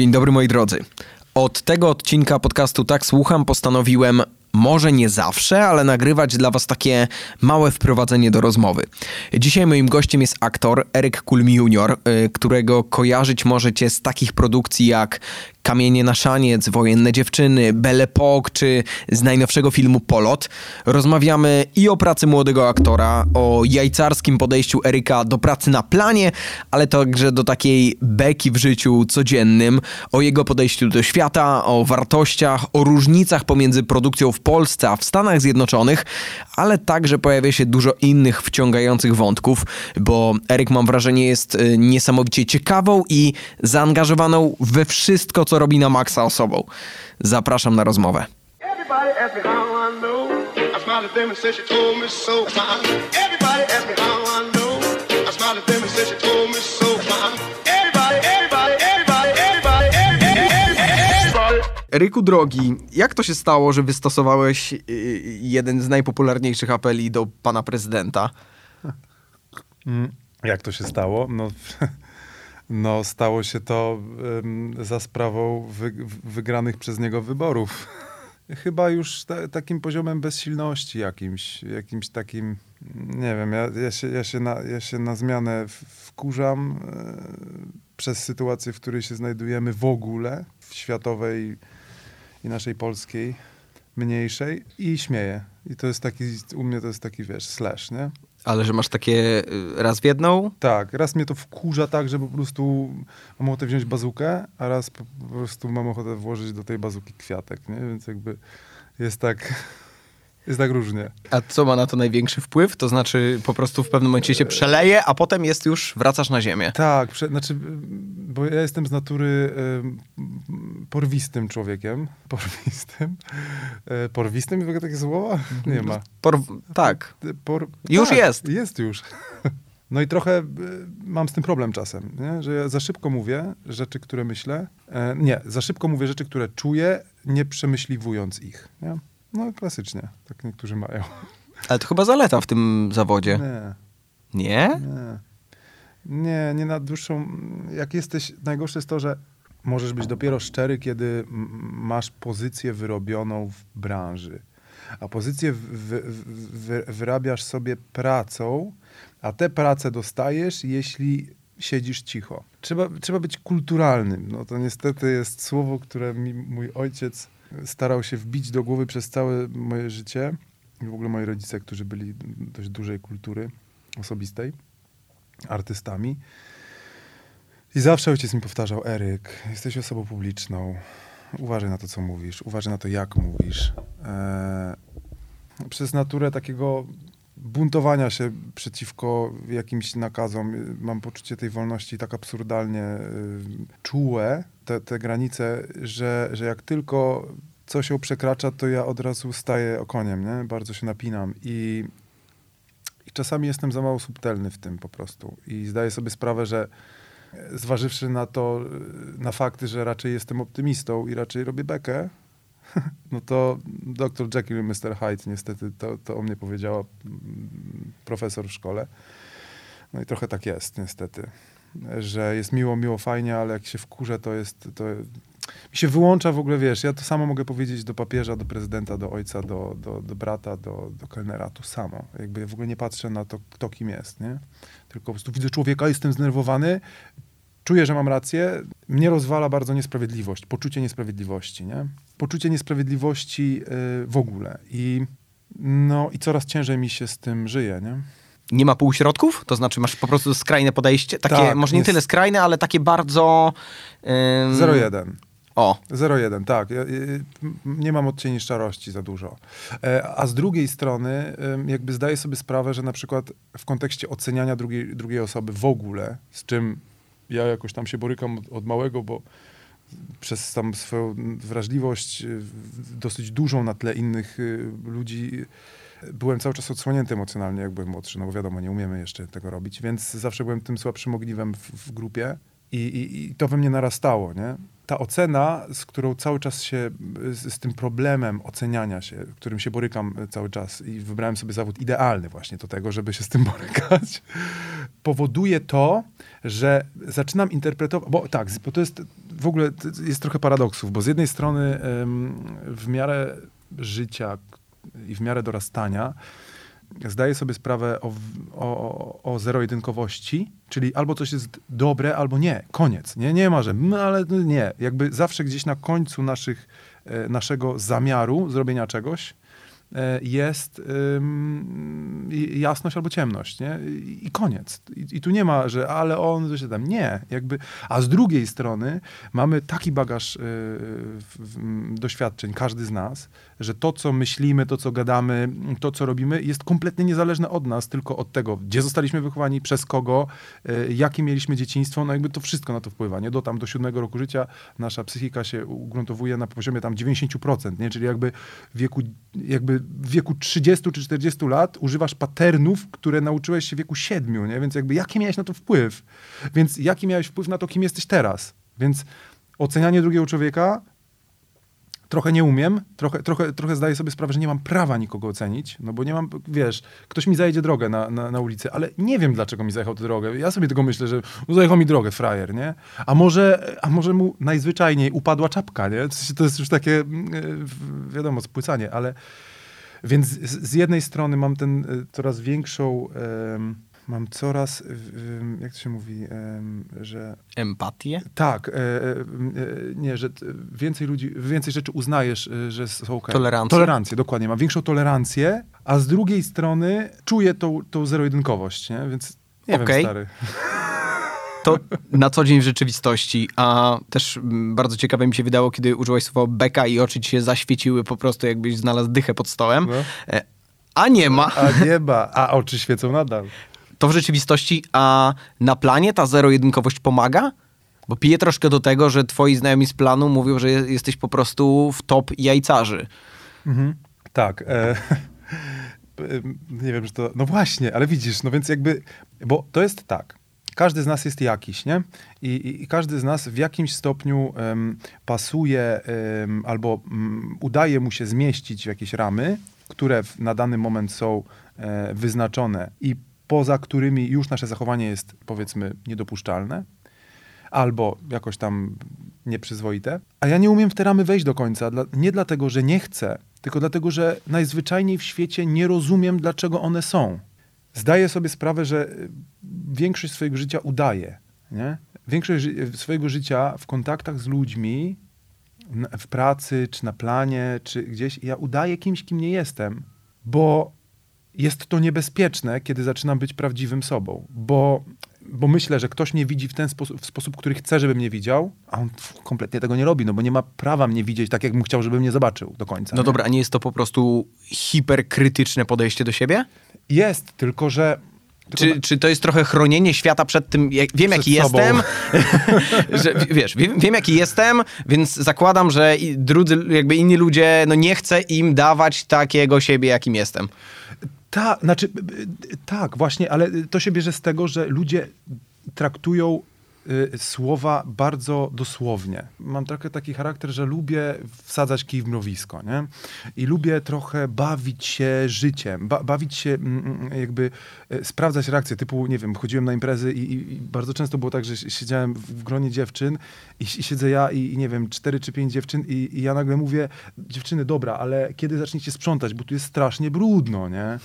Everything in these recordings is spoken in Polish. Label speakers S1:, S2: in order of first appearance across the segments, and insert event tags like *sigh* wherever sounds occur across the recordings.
S1: Dzień dobry moi drodzy. Od tego odcinka podcastu Tak Słucham postanowiłem może nie zawsze, ale nagrywać dla Was takie małe wprowadzenie do rozmowy. Dzisiaj moim gościem jest aktor Eryk Kulm Jr., y, którego kojarzyć możecie z takich produkcji jak Kamienie na szaniec, Wojenne dziewczyny, Belle Époque czy z najnowszego filmu Polot. Rozmawiamy i o pracy młodego aktora, o jajcarskim podejściu Eryka do pracy na planie, ale także do takiej beki w życiu codziennym, o jego podejściu do świata, o wartościach, o różnicach pomiędzy produkcją w Polsce a w Stanach Zjednoczonych, ale także pojawia się dużo innych wciągających wątków, bo Eryk mam wrażenie jest y, niesamowicie ciekawą i zaangażowaną we wszystko, co robi na maksa osobą. Zapraszam na rozmowę. Eryku drogi, jak to się stało, że wystosowałeś y, jeden z najpopularniejszych apeli do pana prezydenta?
S2: Jak to się stało? No, no stało się to em, za sprawą wy, wygranych przez niego wyborów. *laughs* Chyba już ta, takim poziomem bezsilności jakimś, jakimś takim, nie wiem, ja, ja, się, ja, się, na, ja się na zmianę wkurzam e, przez sytuację, w której się znajdujemy w ogóle, w światowej i naszej polskiej, mniejszej i śmieję. I to jest taki, u mnie to jest taki, wiesz, slash, nie?
S1: Ale że masz takie y, raz w jedną?
S2: Tak, raz mnie to wkurza tak, że po prostu mam ochotę wziąć bazukę, a raz po, prostu mam ochotę włożyć do tej bazuki kwiatek, nie? Więc jakby jest tak, jest tak różnie.
S1: A co ma na to największy wpływ? To znaczy po prostu w pewnym momencie się przeleje, a potem jest już, wracasz na ziemię.
S2: Tak, prze, znaczy, bo ja jestem z natury em, porwistym człowiekiem. *laughs* Porwistym. E, porwistym? W ogóle takie słowa? *laughs* Nie ma.
S1: Por... Tak.
S2: Por...
S1: Już
S2: tak,
S1: jest.
S2: Jest już. *laughs* No i trochę y, mam z tym problem czasem, nie? że ja za szybko mówię rzeczy, które myślę. E, nie, za szybko mówię rzeczy, które czuję, nie przemyśliwując ich. Nie? No klasycznie, tak niektórzy mają.
S1: Ale to chyba zaleta w tym zawodzie.
S2: Nie,
S1: Nie?
S2: nie. Nie, nie na dłuższą... Jak jesteś... Najgorsze jest to, że możesz być dopiero szczery, kiedy masz pozycję wyrobioną w branży. A pozycję wy, wyrabiasz sobie pracą, a te prace dostajesz, jeśli siedzisz cicho. Trzeba, trzeba być kulturalnym. No to niestety jest słowo, które mi mój ojciec starał się wbić do głowy przez całe moje życie. I w ogóle moi rodzice, którzy byli dość dużej kultury osobistej, artystami. I zawsze ojciec mi powtarzał, Eryk, jesteś osobą publiczną, uważaj na to, co mówisz, uważaj na to, jak mówisz. Eee, przez naturę takiego buntowania się przeciwko jakimś nakazom, y, mam poczucie tej wolności tak absurdalnie y, czułe, te, te granice, że, że jak tylko coś ją przekracza, to ja od razu staję okoniem, nie? Bardzo się napinam i, i czasami jestem za mało subtelny w tym po prostu. I zdaję sobie sprawę, że e, zważywszy na to, e, na fakty, że raczej jestem optymistą i raczej robię bekę, *laughs* no to dr Jekyll i Mr. Hyde niestety to, to o mnie powiedziała mm, profesor w szkole. No i trochę tak jest niestety, że jest miło, miło, fajnie, ale jak się wkurzę, to jest, to mi się wyłącza w ogóle, wiesz, ja to samo mogę powiedzieć do papieża, do prezydenta, do ojca, do, do, do brata, do, do kelnera, to samo. Jakby ja w ogóle nie patrzę na to, kto kim jest, nie? Tylko po prostu widzę człowieka, jestem zdenerwowany, czuję, że mam rację. Mnie rozwala bardzo niesprawiedliwość, poczucie niesprawiedliwości, nie? Poczucie niesprawiedliwości yy, w ogóle. I, no, I coraz ciężej mi się z tym żyje, nie?
S1: Nie ma półśrodków? To znaczy masz po prostu skrajne podejście? Takie,
S2: Tak,
S1: może nie
S2: jest-
S1: tyle skrajne, ale takie bardzo... ym,
S2: 0-1.
S1: O,
S2: 0,1, tak. Y, nie mam odcieni szarości za dużo. E, A z drugiej strony, jakby zdaję sobie sprawę, że na przykład w kontekście oceniania drugiej, drugiej osoby w ogóle, z czym ja jakoś tam się borykam od, od małego, bo przez tam swoją wrażliwość y, dosyć dużą na tle innych y, ludzi y, byłem cały czas odsłonięty emocjonalnie, jak byłem młodszy, no bo wiadomo, nie umiemy jeszcze tego robić, więc zawsze byłem tym słabszym ogniwem w, w grupie i, i, i to we mnie narastało, nie? Ta ocena, z którą cały czas się, z, z tym problemem oceniania się, którym się borykam y, cały czas i wybrałem sobie zawód idealny właśnie do tego, żeby się z tym *laughs* borykać, powoduje to, że zaczynam interpretować, bo tak, bo to jest w ogóle jest trochę paradoksów, bo z jednej strony w miarę życia i w miarę dorastania zdaję sobie sprawę o, o, o zero-jedynkowości, czyli albo coś jest dobre, albo nie. Koniec. Nie, nie ma, że "Mm, ale nie. Jakby zawsze gdzieś na końcu naszych, e, naszego zamiaru zrobienia czegoś jest ym, i- jasność albo ciemność, nie? I, koniec. I, I tu nie ma, że ale on, coś tam. Nie. Jakby, a z drugiej strony mamy taki bagaż y, doświadczeń, każdy z nas, że to, co myślimy, to, co gadamy, to, co robimy, jest kompletnie niezależne od nas, tylko od tego, gdzie zostaliśmy wychowani, przez kogo, y, jakie mieliśmy dzieciństwo, no jakby to wszystko na to wpływa, nie? Do tam, do siódmego roku życia nasza psychika się ugruntowuje na poziomie tam 90%, nie? Czyli jakby wieku, jakby w wieku 30 czy 40 lat używasz patternów, które nauczyłeś się w wieku 7, nie? Więc jakby jaki miałeś na to wpływ? Więc jaki miałeś wpływ na to, kim jesteś teraz? Więc ocenianie drugiego człowieka trochę nie umiem, trochę, trochę, trochę zdaję sobie sprawę, że nie mam prawa nikogo ocenić, no bo nie mam, wiesz, ktoś mi zajedzie drogę na, na, na ulicy, ale nie wiem, dlaczego mi zajechał tę drogę. Ja sobie tylko myślę, że no, zajechał mi drogę, frajer, nie? A może, a może mu najzwyczajniej upadła czapka, nie? To jest już takie, mm, e, wiadomo, spłycanie, ale... Więc z, z jednej strony mam ten e, coraz większą... em, mam coraz, jak to się mówi, że
S1: Empatię?
S2: tak, e, e, nie, że więcej ludzi, więcej rzeczy uznajesz, że są okej.
S1: Tolerancję?
S2: Tolerancję, dokładnie. Mam większą tolerancję, a z drugiej strony czuję tą, tą zero-jedynkowość, nie? Więc nie
S1: Okej.
S2: wiem, stary. *laughs*
S1: To na co dzień w rzeczywistości, a też mm, bardzo ciekawe mi się wydało, kiedy użyłeś słowa beka i oczy ci się zaświeciły po prostu, jakbyś znalazł dychę pod stołem.
S2: No.
S1: E, A nie ma.
S2: A nie ma, a oczy świecą nadal.
S1: To w rzeczywistości, a na planie ta zero-jedynkowość pomaga? Bo piję troszkę do tego, że twoi znajomi z planu mówią, że je- jesteś po prostu w top jajcarzy.
S2: Mhm. Tak. E, *laughs* nie wiem, że to. No właśnie, ale widzisz, no więc jakby. Bo to jest tak. Każdy z nas jest jakiś, nie? I, i, i każdy z nas w jakimś stopniu em, pasuje em, albo mm, udaje mu się zmieścić w jakieś ramy, które w, na dany moment są e, wyznaczone i poza którymi już nasze zachowanie jest, powiedzmy, niedopuszczalne albo jakoś tam nieprzyzwoite. A ja nie umiem w te ramy wejść do końca. Dla, nie dlatego, że nie chcę, tylko dlatego, że najzwyczajniej w świecie nie rozumiem, dlaczego one są. Zdaję sobie sprawę, że y, większość swojego życia udaję. Nie? Większość ży- swojego życia w kontaktach z ludźmi, w pracy, czy na planie, czy gdzieś, ja udaję kimś, kim nie jestem, bo jest to niebezpieczne, kiedy zaczynam być prawdziwym sobą, bo, bo myślę, że ktoś mnie widzi w ten sposób, w sposób, który chce, żebym mnie widział, a on kompletnie tego nie robi, no bo nie ma prawa mnie widzieć tak, jak bym chciał, żeby mnie zobaczył do końca.
S1: No
S2: nie?
S1: dobra, a nie jest to po prostu hiperkrytyczne podejście do siebie?
S2: Jest, tylko że...
S1: Czy, czy to jest trochę chronienie świata przed tym, jak, wiem
S2: Przed
S1: jaki
S2: sobą.
S1: jestem, *laughs* *laughs* że wiesz, wiem, wiem jaki jestem, więc zakładam, że drudzy, jakby inni ludzie, no nie chcę im dawać takiego siebie, jakim jestem.
S2: Tak, znaczy, tak, właśnie, ale to się bierze z tego, że ludzie traktują y, słowa bardzo dosłownie. Mam trochę taki charakter, że lubię wsadzać kij w mrowisko, nie? I lubię trochę bawić się życiem, ba bawić się, mm, mm, jakby e, sprawdzać reakcje, typu, nie wiem, chodziłem na imprezy i, i, bardzo często było tak, że si- siedziałem w, gronie dziewczyn i, i siedzę ja i, nie wiem, cztery czy pięć dziewczyn i, ja nagle mówię, dziewczyny, dobra, ale kiedy zaczniecie sprzątać, bo tu jest strasznie brudno, nie?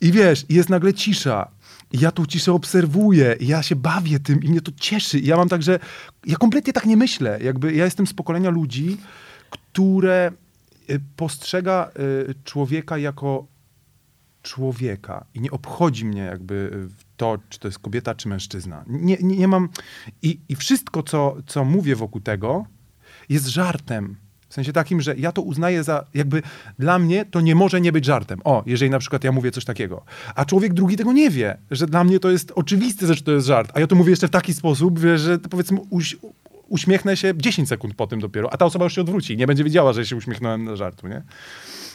S2: I wiesz, jest nagle cisza. Ja tą ciszę obserwuję, ja się bawię tym i mnie to cieszy. I ja mam tak, że ja kompletnie tak nie myślę. Jakby ja jestem z pokolenia ludzi, które y, postrzega y, człowieka jako człowieka i nie obchodzi mnie jakby y, to, czy to jest kobieta, czy mężczyzna. Nie, nie, nie mam... I, I wszystko, co, co mówię wokół tego, jest żartem. W sensie takim, że ja to uznaję za, jakby dla mnie to nie może nie być żartem. O, jeżeli na przykład ja mówię coś takiego. A człowiek drugi tego nie wie, że dla mnie to jest oczywiste, że to jest żart. A ja to mówię jeszcze w taki sposób, że powiedzmy uś, uśmiechnę się 10 sekund po tym dopiero, a ta osoba już się odwróci i nie będzie wiedziała, że się uśmiechnąłem na żartu, nie?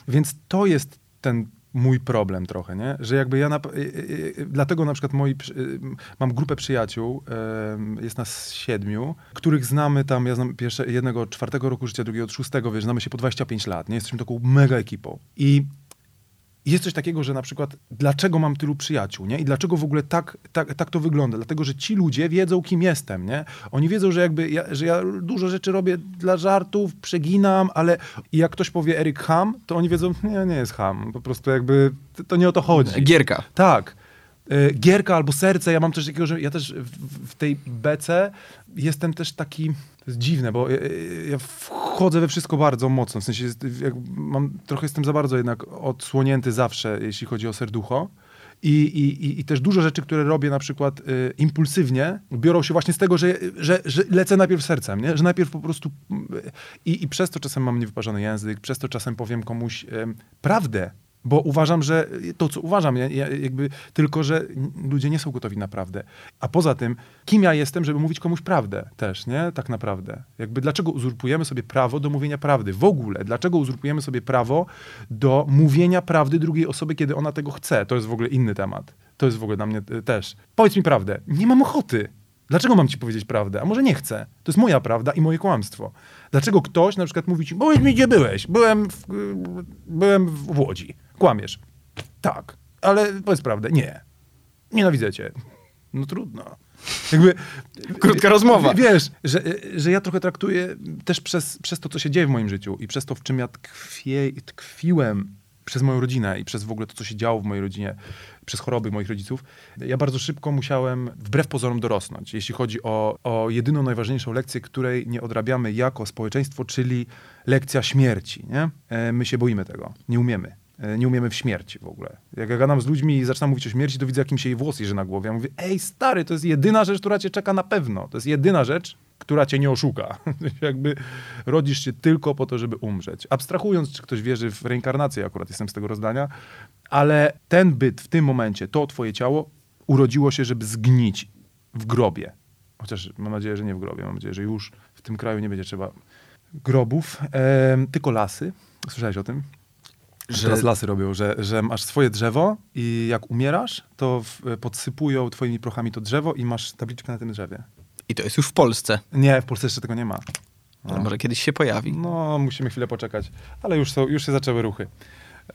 S2: Więc to jest ten mój problem trochę, nie? Że jakby ja, na, y, y, y, dlatego na przykład moi, mam grupę przyjaciół, jest nas siedmiu, których znamy tam, ja znam pierwsze, jednego od czwartego roku życia, drugiego od szóstego, wiesz, znamy się po 25 lat, nie? Jesteśmy taką mega ekipą. I jest coś takiego, że na przykład dlaczego mam tylu przyjaciół, nie? I dlaczego w ogóle tak, tak, tak to wygląda? Dlatego, że ci ludzie wiedzą, kim jestem, nie? Oni wiedzą, że jakby ja, że ja dużo rzeczy robię dla żartów, przeginam, ale i jak ktoś powie Erik Ham, to oni wiedzą, nie, nie jest Ham. Po prostu jakby to nie o to chodzi.
S1: Gierka.
S2: Tak. Y, Gierka albo serce, ja mam też takiego, że ja też w, tej bece jestem też taki, to jest dziwne, bo ja, ja wchodzę we wszystko bardzo mocno, w sensie jest, mam, trochę jestem za bardzo jednak odsłonięty zawsze, jeśli chodzi o serducho. I, i, i- też dużo rzeczy, które robię na przykład y, impulsywnie, biorą się właśnie z tego, że, że, że lecę najpierw sercem, nie? że najpierw po prostu... y, I, I przez to czasem mam niewyparzony język, przez to czasem powiem komuś em, prawdę, bo uważam, że to, co uważam, ja, ja jakby tylko, że ludzie nie są gotowi na prawdę. A poza tym, kim ja jestem, żeby mówić komuś prawdę też, nie? Tak naprawdę. Jakby dlaczego uzurpujemy sobie prawo do mówienia prawdy? W ogóle, dlaczego uzurpujemy sobie prawo do mówienia prawdy drugiej osoby, kiedy ona tego chce? To jest w ogóle inny temat. To jest w ogóle dla mnie y, też. Powiedz mi prawdę. Nie mam ochoty. Dlaczego mam ci powiedzieć prawdę? A może nie chcę? To jest moja prawda i moje kłamstwo. Dlaczego ktoś na przykład mówi ci, powiedz mi, gdzie byłeś? Byłem w, byłem w Łodzi. Kłamiesz. Tak. Ale powiedz prawdę. Nie. Nienawidzę cię. No trudno. Jakby,
S1: Krótka rozmowa.
S2: Wiesz, że, że ja trochę traktuję też przez, przez to, co się dzieje w moim życiu i przez to, w czym ja tkwie, tkwiłem przez moją rodzinę i przez w ogóle to, co się działo w mojej rodzinie, przez choroby moich rodziców, ja bardzo szybko musiałem, wbrew pozorom, dorosnąć, jeśli chodzi o, o jedyną najważniejszą lekcję, której nie odrabiamy jako społeczeństwo, czyli lekcja śmierci. Nie? E, My się boimy tego, nie umiemy. E, Nie umiemy w śmierci w ogóle. Jak ja gadam z ludźmi i zaczynam mówić o śmierci, to widzę, jak im się jej włos jeży na głowie. Ja mówię, ej stary, to jest jedyna rzecz, która cię czeka na pewno. To jest jedyna rzecz, która cię nie oszuka. *laughs* Jakby rodzisz się tylko po to, żeby umrzeć. Abstrahując, czy ktoś wierzy w reinkarnację, akurat jestem z tego rozdania, ale ten byt w tym momencie, to twoje ciało urodziło się, żeby zgnić w grobie. Chociaż mam nadzieję, że nie w grobie. Mam nadzieję, że już w tym kraju nie będzie trzeba grobów, em, tylko lasy. Słyszałeś o tym? Że teraz lasy robią, że, że masz swoje drzewo i jak umierasz, to w, podsypują twoimi prochami to drzewo i masz tabliczkę na tym drzewie.
S1: I to jest już w Polsce.
S2: Nie, w Polsce jeszcze tego nie ma.
S1: Ale może kiedyś się pojawi.
S2: No, musimy chwilę poczekać, ale już, są, już się zaczęły ruchy,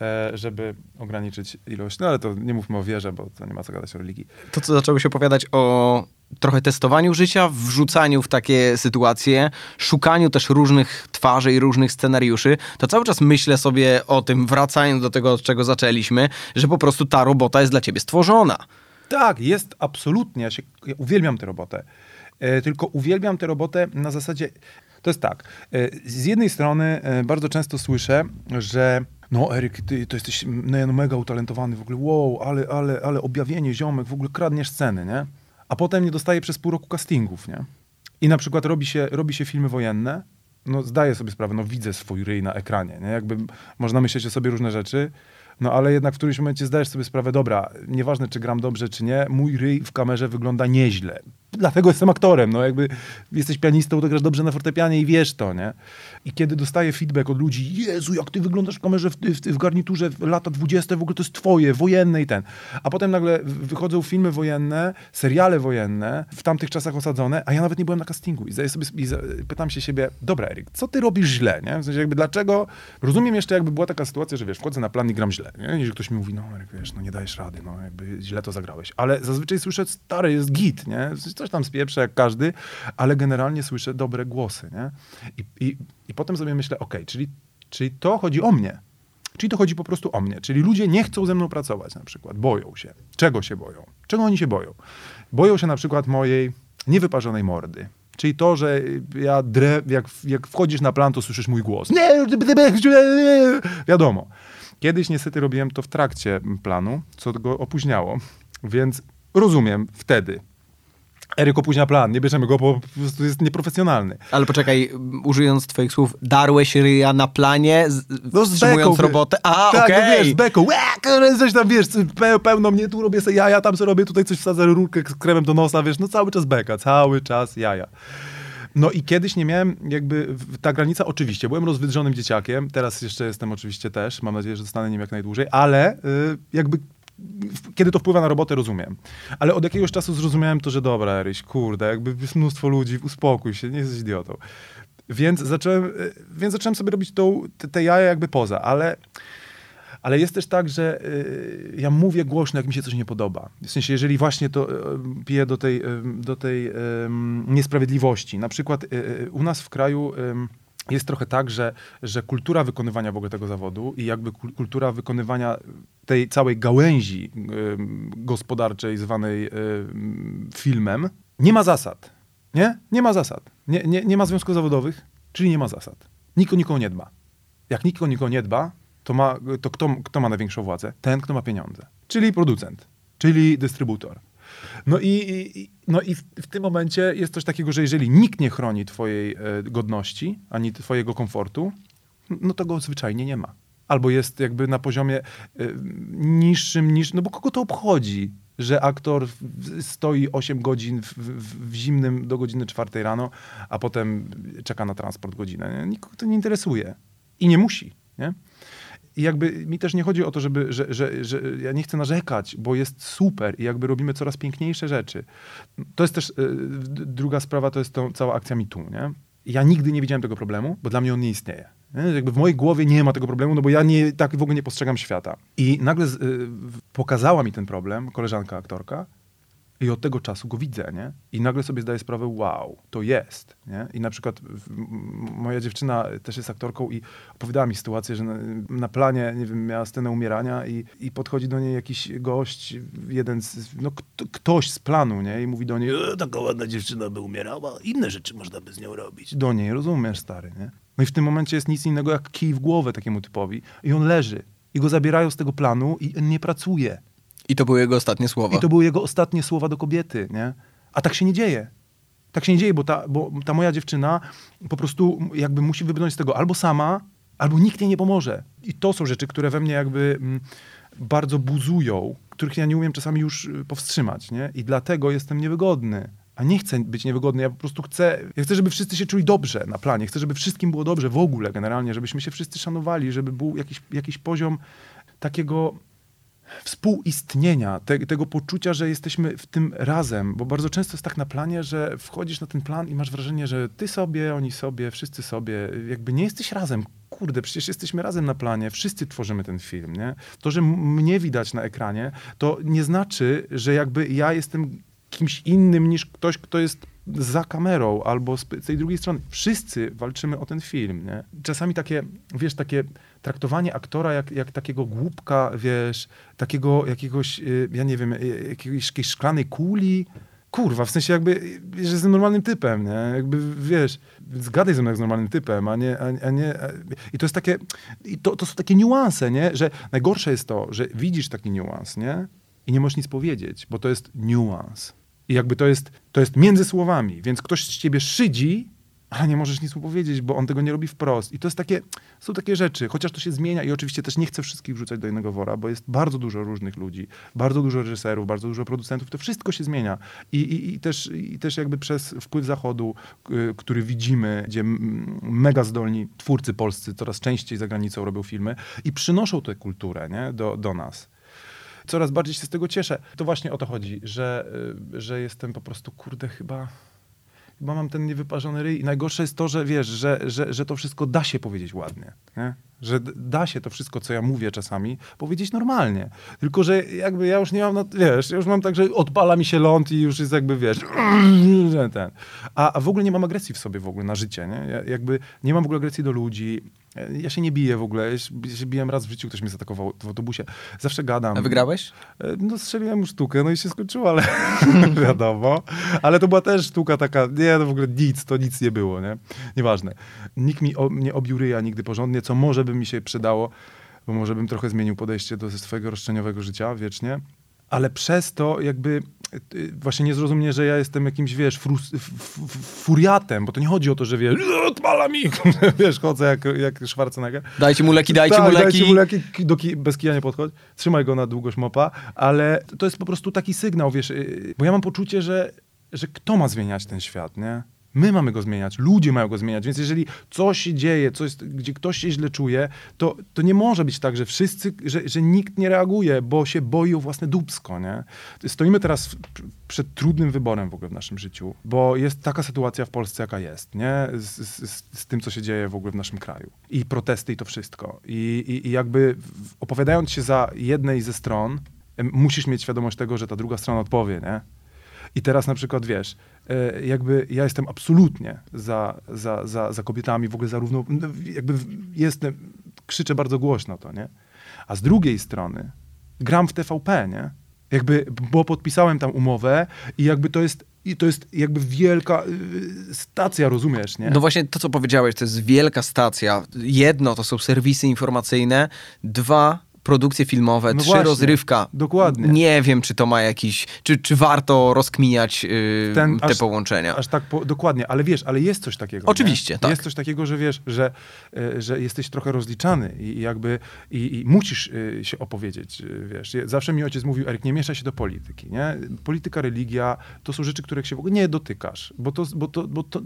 S2: e, żeby ograniczyć ilość. No ale to nie mówmy o wierze, bo to nie ma co gadać o religii.
S1: To, co zaczęło się opowiadać o trochę testowaniu życia, wrzucaniu w takie sytuacje, szukaniu też różnych twarzy i różnych scenariuszy, to cały czas myślę sobie o tym, wracając do tego, od czego zaczęliśmy, że po prostu ta robota jest dla ciebie stworzona.
S2: Tak, jest absolutnie. Ja, się, ja uwielbiam tę robotę. E, tylko uwielbiam tę robotę na zasadzie. To jest tak. E, z jednej strony e, bardzo często słyszę, że. No, Eryk, ty to jesteś no, mega utalentowany, w ogóle wow, ale, ale, ale objawienie, ziomek, w ogóle kradniesz sceny, nie? A potem nie dostaje przez pół roku castingów, nie? I na przykład robi się, robi się filmy wojenne, no zdaję sobie sprawę, no widzę swój ryj na ekranie, nie? Jakby można myśleć o sobie różne rzeczy, no ale jednak w którymś momencie zdajesz sobie sprawę, dobra, nieważne czy gram dobrze czy nie, mój ryj w kamerze wygląda nieźle. Dlatego jestem aktorem, no jakby jesteś pianistą, to grasz dobrze na fortepianie i wiesz to, nie? I kiedy dostaję feedback od ludzi, Jezu, jak ty wyglądasz w kamerze w, w, w garniturze w lata 20, w ogóle to jest twoje, wojenne i ten. A potem nagle wychodzą filmy wojenne, seriale wojenne, w tamtych czasach osadzone, a ja nawet nie byłem na castingu. I, sobie, i pytam się siebie, dobra Eryk, co ty robisz źle, nie? W sensie jakby dlaczego, rozumiem jeszcze jakby była taka sytuacja, że wiesz, wchodzę na plan i gram źle, nie? I ktoś mi mówi, no Eryk, wiesz, no nie dajesz rady, no jakby źle to zagrałeś. Ale zazwyczaj słyszę, stary, jest git, nie? Coś tam spieprze jak każdy, ale generalnie słyszę dobre głosy, nie? I, i, i potem sobie myślę, okej, czyli, czyli to chodzi o mnie. Czyli to chodzi po prostu o mnie. Czyli ludzie nie chcą ze mną pracować na przykład. Boją się. Czego się boją? Czego oni się boją? Boją się na przykład mojej niewyparzonej mordy. Czyli to, że ja drę, jak, jak wchodzisz na plan, to słyszysz mój głos. Nie, wiadomo. Kiedyś niestety robiłem to w trakcie planu, co go opóźniało. Więc rozumiem wtedy. Eryk opóźnia plan, nie bierzemy go, bo po prostu jest nieprofesjonalny.
S1: Ale poczekaj, użyjąc twoich słów, darłeś ryja na planie, z,
S2: No z beką,
S1: robotę. A,
S2: tak,
S1: okej.
S2: no wiesz, z beką, kurde, coś tam, wiesz, pe, pełno mnie, tu robię sobie jaja, tam sobie robię, tutaj coś wsadzę rurkę z kremem do nosa, wiesz, no cały czas beka, cały czas jaja. No i kiedyś nie miałem jakby, ta granica oczywiście, byłem rozwydrzonym dzieciakiem, teraz jeszcze jestem oczywiście też, mam nadzieję, że zostanę nim jak najdłużej, ale y, jakby kiedy to wpływa na robotę, rozumiem. Ale od jakiegoś czasu zrozumiałem to, że dobra, Eryś, kurde, jakby jest mnóstwo ludzi, uspokój się, nie jesteś idiotą. Więc zacząłem, y, więc zacząłem sobie robić tą, te, te jaja jakby poza, ale Ale jest też tak, że y, ja mówię głośno, jak mi się coś nie podoba. W sensie, jeżeli właśnie to y, piję do tej, y, do tej ym, niesprawiedliwości. Na przykład y, y, u nas w kraju jest trochę tak, że, że kultura wykonywania w ogóle tego zawodu i jakby kul- kultura wykonywania tej całej gałęzi gospodarczej zwanej filmem nie ma zasad. Nie? Nie ma zasad. Nie, nie, nie ma związków zawodowych, czyli nie ma zasad. Nikt o nikogo nie dba. Jak nikt o nikogo nie dba, to, ma, to kto, kto ma największą władzę? Ten, kto ma pieniądze. Czyli producent, czyli dystrybutor. No i, i, no i w, w tym momencie jest coś takiego, że jeżeli nikt nie chroni twojej e, godności, ani twojego komfortu, no to go zwyczajnie nie ma. Albo jest jakby na poziomie e, niższym niż, no bo kogo to obchodzi, że aktor stoi 8 godzin w, w, w zimnym do godziny 4 rano, a potem czeka na transport godzinę. Nie? Nikogo to nie interesuje. I nie musi, nie? I jakby mi też nie chodzi o to, żeby, że, że, że ja nie chcę narzekać, bo jest super i jakby robimy coraz piękniejsze rzeczy. To jest też d- druga sprawa, to jest to cała akcja MeToo, nie? Ja nigdy nie widziałem tego problemu, bo dla mnie on nie istnieje. Nie? Jakby w mojej głowie nie ma tego problemu, no bo ja nie, tak w ogóle nie postrzegam świata. I nagle y, pokazała mi ten problem koleżanka aktorka i od tego czasu go widzę, nie? I nagle sobie zdaję sprawę, wow, to jest, nie? I na przykład moja dziewczyna też jest aktorką i opowiadała mi sytuację, że na, na planie, nie wiem, miała scenę umierania i, i podchodzi do niej jakiś gość, jeden z, no kto, ktoś z planu, nie? I mówi do niej, e, taka ładna dziewczyna by umierała, inne rzeczy można by z nią robić. Do niej, rozumiesz, stary, nie? No i w tym momencie jest nic innego jak kij w głowę takiemu typowi i on leży. I go zabierają z tego planu i nie pracuje.
S1: I to były jego ostatnie słowa.
S2: I to były jego ostatnie słowa do kobiety, nie? A tak się nie dzieje. Tak się nie dzieje, bo ta, bo ta moja dziewczyna po prostu jakby musi wybrnąć z tego albo sama, albo nikt jej nie pomoże. I to są rzeczy, które we mnie jakby mm, bardzo buzują, których ja nie umiem czasami już y, powstrzymać, nie? I dlatego jestem niewygodny. A nie chcę być niewygodny, ja po prostu chcę, ja chcę, żeby wszyscy się czuli dobrze na planie, chcę, żeby wszystkim było dobrze w ogóle generalnie, żebyśmy się wszyscy szanowali, żeby był jakiś, jakiś poziom takiego współistnienia, te, tego poczucia, że jesteśmy w tym razem, bo bardzo często jest tak na planie, że wchodzisz na ten plan i masz wrażenie, że ty sobie, oni sobie, wszyscy sobie, jakby nie jesteś razem. Kurde, przecież jesteśmy razem na planie, wszyscy tworzymy ten film, nie? To, że mnie widać na ekranie, to nie znaczy, że jakby ja jestem kimś innym niż ktoś, kto jest za kamerą albo z tej drugiej strony. Wszyscy walczymy o ten film, nie? Czasami takie, wiesz, takie traktowanie aktora jak, jak takiego głupka, wiesz, takiego jakiegoś, y, ja nie wiem, y, jakiegoś, jakiejś szklanej kuli. Kurwa, w sensie jakby, y, że jestem normalnym typem, nie? Jakby, wiesz, zgadaj ze mną jak z normalnym typem, a nie, a, a nie... A, I to jest takie, i to, to są takie niuanse, nie? Że najgorsze jest to, że widzisz taki niuans, nie? I nie możesz nic powiedzieć, bo to jest niuans. I jakby to jest, to jest między słowami, więc ktoś z ciebie szydzi, ale nie możesz nic mu powiedzieć, bo on tego nie robi wprost. I to jest takie, są takie rzeczy, chociaż to się zmienia i oczywiście też nie chcę wszystkich wrzucać do jednego wora, bo jest bardzo dużo różnych ludzi, bardzo dużo reżyserów, bardzo dużo producentów, to wszystko się zmienia. I, i, i, też, i też jakby przez wpływ Zachodu, który widzimy, gdzie mega zdolni twórcy polscy coraz częściej za granicą robią filmy i przynoszą tę kulturę nie? Do, do nas coraz bardziej się z tego cieszę. To właśnie o to chodzi, że, y, że jestem po prostu, kurde, chyba, chyba mam ten niewyparzony ryj. I najgorsze jest to, że wiesz, że, że, że to wszystko da się powiedzieć ładnie. Nie? Że da się to wszystko, co ja mówię czasami, powiedzieć normalnie. Tylko, że jakby ja już nie mam, na, wiesz, ja już mam tak, że odpala mi się ląd i już jest jakby, wiesz, *clears throat* ten. A, a w ogóle nie mam agresji w sobie w ogóle na życie, nie? Ja, jakby nie mam w ogóle agresji do ludzi. Ja się nie biję w ogóle. Ja się, biłem raz w życiu, ktoś mnie zaatakował w autobusie. Zawsze gadam.
S1: A wygrałeś?
S2: E, No strzeliłem sztukę, no i się skończyło, ale *laughs* wiadomo. Ale to była też sztuka taka, nie, no w ogóle nic, to nic nie było, nie? Nieważne. Nikt mi o, nie obił ryja nigdy porządnie, co może by mi się przydało, bo może bym trochę zmienił podejście do swojego roszczeniowego życia wiecznie. Ale przez to jakby y, właśnie nie zrozumie, że ja jestem jakimś, wiesz, frus, furiatem, bo to nie chodzi o to, że wiesz, odpala mi, *laughs* wiesz, chodzę jak, jak Schwarzenegger.
S1: Dajcie mu leki, dajcie
S2: Tak,
S1: mu leki.
S2: Dajcie mu leki, ki- do ki, bez kija nie podchodź. Trzymaj go na długość mopa, ale to jest po prostu taki sygnał, wiesz, yy, bo ja mam poczucie, że, że kto ma zmieniać ten świat, nie? My mamy go zmieniać, ludzie mają go zmieniać, więc jeżeli coś się dzieje, coś, gdzie ktoś się źle czuje, to, to nie może być tak, że wszyscy, że, że nikt nie reaguje, bo się boi o własne dubsko, nie? Stoimy teraz przed trudnym wyborem w ogóle w naszym życiu, bo jest taka sytuacja w Polsce, jaka jest, nie? Z, z, z tym, co się dzieje w ogóle w naszym kraju. I protesty i to wszystko. I, i, i jakby opowiadając się za jednej ze stron, musisz mieć świadomość tego, że ta druga strona odpowie, nie? I teraz na przykład wiesz, jakby ja jestem absolutnie za, za, za, za kobietami, w ogóle zarówno, no, jakby jestem, krzyczę bardzo głośno to, nie? A z drugiej strony gram w TVP, nie? Jakby, bo podpisałem tam umowę i jakby to jest, i to jest jakby wielka y, stacja, rozumiesz, nie?
S1: No właśnie to, co powiedziałeś, to jest wielka stacja. Jedno to są serwisy informacyjne, dwa produkcje filmowe,
S2: No
S1: trzy
S2: właśnie,
S1: rozrywka.
S2: dokładnie.
S1: Nie wiem, czy to ma jakiś, czy, czy warto rozkminiać yy,
S2: Ten
S1: te
S2: aż-
S1: połączenia.
S2: Aż tak po, dokładnie, ale wiesz, ale jest coś takiego.
S1: Oczywiście,
S2: nie?
S1: tak.
S2: Jest coś takiego, że wiesz, że, e, że jesteś trochę rozliczany i jakby i, i musisz e, się opowiedzieć, e, wiesz. Zawsze mi ojciec mówił, Eryk, nie miesza się do polityki, nie? Polityka, religia, to są rzeczy, których się w ogóle nie dotykasz, bo to, bo to, bo to,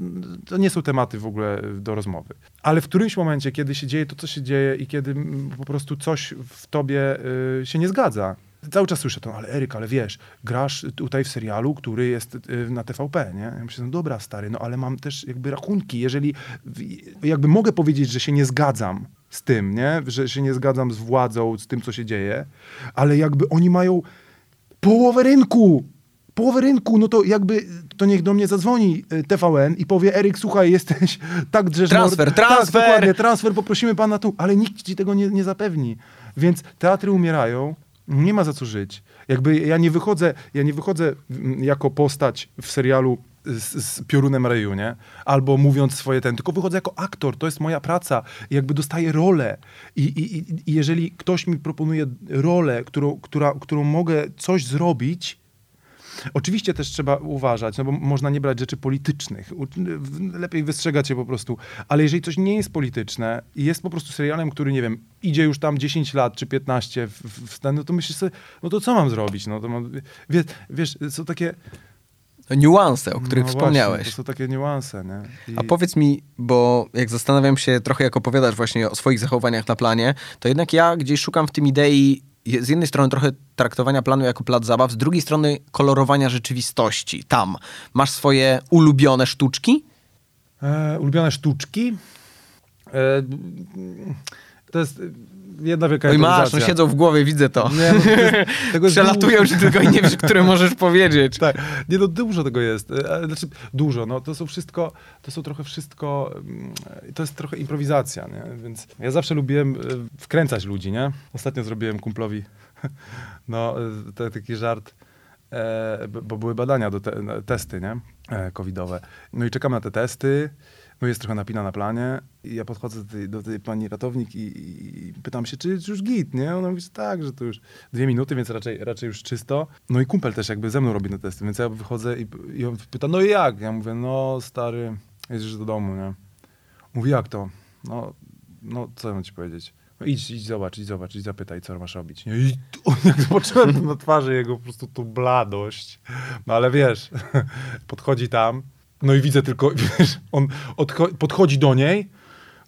S2: to nie są tematy w ogóle do rozmowy. Ale w którymś momencie, kiedy się dzieje to, co się dzieje i kiedy mm, po prostu coś w tobie y, się nie zgadza, Cały czas słyszę to, ale Eryk, ale wiesz, grasz tutaj w serialu, który jest y, na TVP, nie? Ja myślę, no dobra, stary, no ale mam też jakby rachunki. Jeżeli jakby mogę powiedzieć, że się nie zgadzam z tym, nie? Że się nie zgadzam z władzą, z tym, co się dzieje, ale jakby oni mają połowę rynku. Połowę rynku, no to jakby, to niech do mnie zadzwoni y, TVN i powie, Eryk, słuchaj, jesteś *laughs* tak drzesz
S1: Transfer, transfer!
S2: Tak, dokładnie, transfer, poprosimy pana tu, ale nikt ci tego nie, nie zapewni. Więc teatry umierają, nie ma za co żyć. Jakby ja nie wychodzę, ja nie wychodzę mm, jako postać w serialu z, z piorunem Reju, nie? Albo mówiąc swoje ten, tylko wychodzę jako aktor, to jest moja praca. I jakby dostaję rolę. I, i, i- jeżeli ktoś mi proponuje rolę, którą, która, którą mogę coś zrobić, Oczywiście też trzeba uważać, no bo można nie brać rzeczy politycznych. Lepiej wystrzegać się po prostu. Ale jeżeli coś nie jest polityczne i jest po prostu serialem, który, nie wiem, idzie już tam 10 lat czy 15 w, w, stan, no to myślisz sobie, no to co mam zrobić? No to mam, wiesz, wiesz, są takie...
S1: Niuanse, o których
S2: no
S1: wspomniałeś.
S2: Właśnie, to są takie niuanse, nie? I-
S1: A powiedz mi, bo jak zastanawiam się trochę, jak opowiadasz właśnie o swoich zachowaniach na planie, to jednak ja gdzieś szukam w tym idei z jednej strony trochę traktowania planu jako plac zabaw, z drugiej strony kolorowania rzeczywistości. Tam masz swoje ulubione sztuczki?
S2: E, ulubione sztuczki? E, to jest jedna wielka
S1: Oj masz, no siedzą w głowie, widzę to.
S2: Nie, no, to jest, *laughs*
S1: Przelatują
S2: dużo.
S1: ci tylko i nie wiesz, które możesz powiedzieć.
S2: Tak, nie no dużo tego jest, E, ale znaczy dużo, no to są wszystko, to są trochę wszystko, mm, to jest trochę improwizacja, nie, więc ja zawsze lubiłem e, wkręcać ludzi, nie, ostatnio zrobiłem kumplowi, *laughs* no e, to, taki żart, e, bo były badania, do te, testy, nie, e, covidowe, no i czekam na te testy, no jest trochę napina na planie i ja podchodzę do tej, do tej pani ratownik i, i, pytam się, czy, już git, nie? Ona mówi, że tak, że to już dwie minuty, więc raczej, raczej już czysto. No i kumpel też jakby ze mną robi te testy, więc ja wychodzę i, i on pyta, no i jak? Ja mówię, no stary, jedziesz do domu, nie? Mówi, jak to? No, no co ja mam ci powiedzieć? No idź, idź zobacz, idź zobacz, idź zapytaj, co masz robić. Nie? I tu- *laughs* jak zobaczyłem na twarzy jego po prostu tą bladość. No ale wiesz, *laughs* podchodzi tam, no i widzę tylko, *laughs* wiesz, on odcho- podchodzi do niej,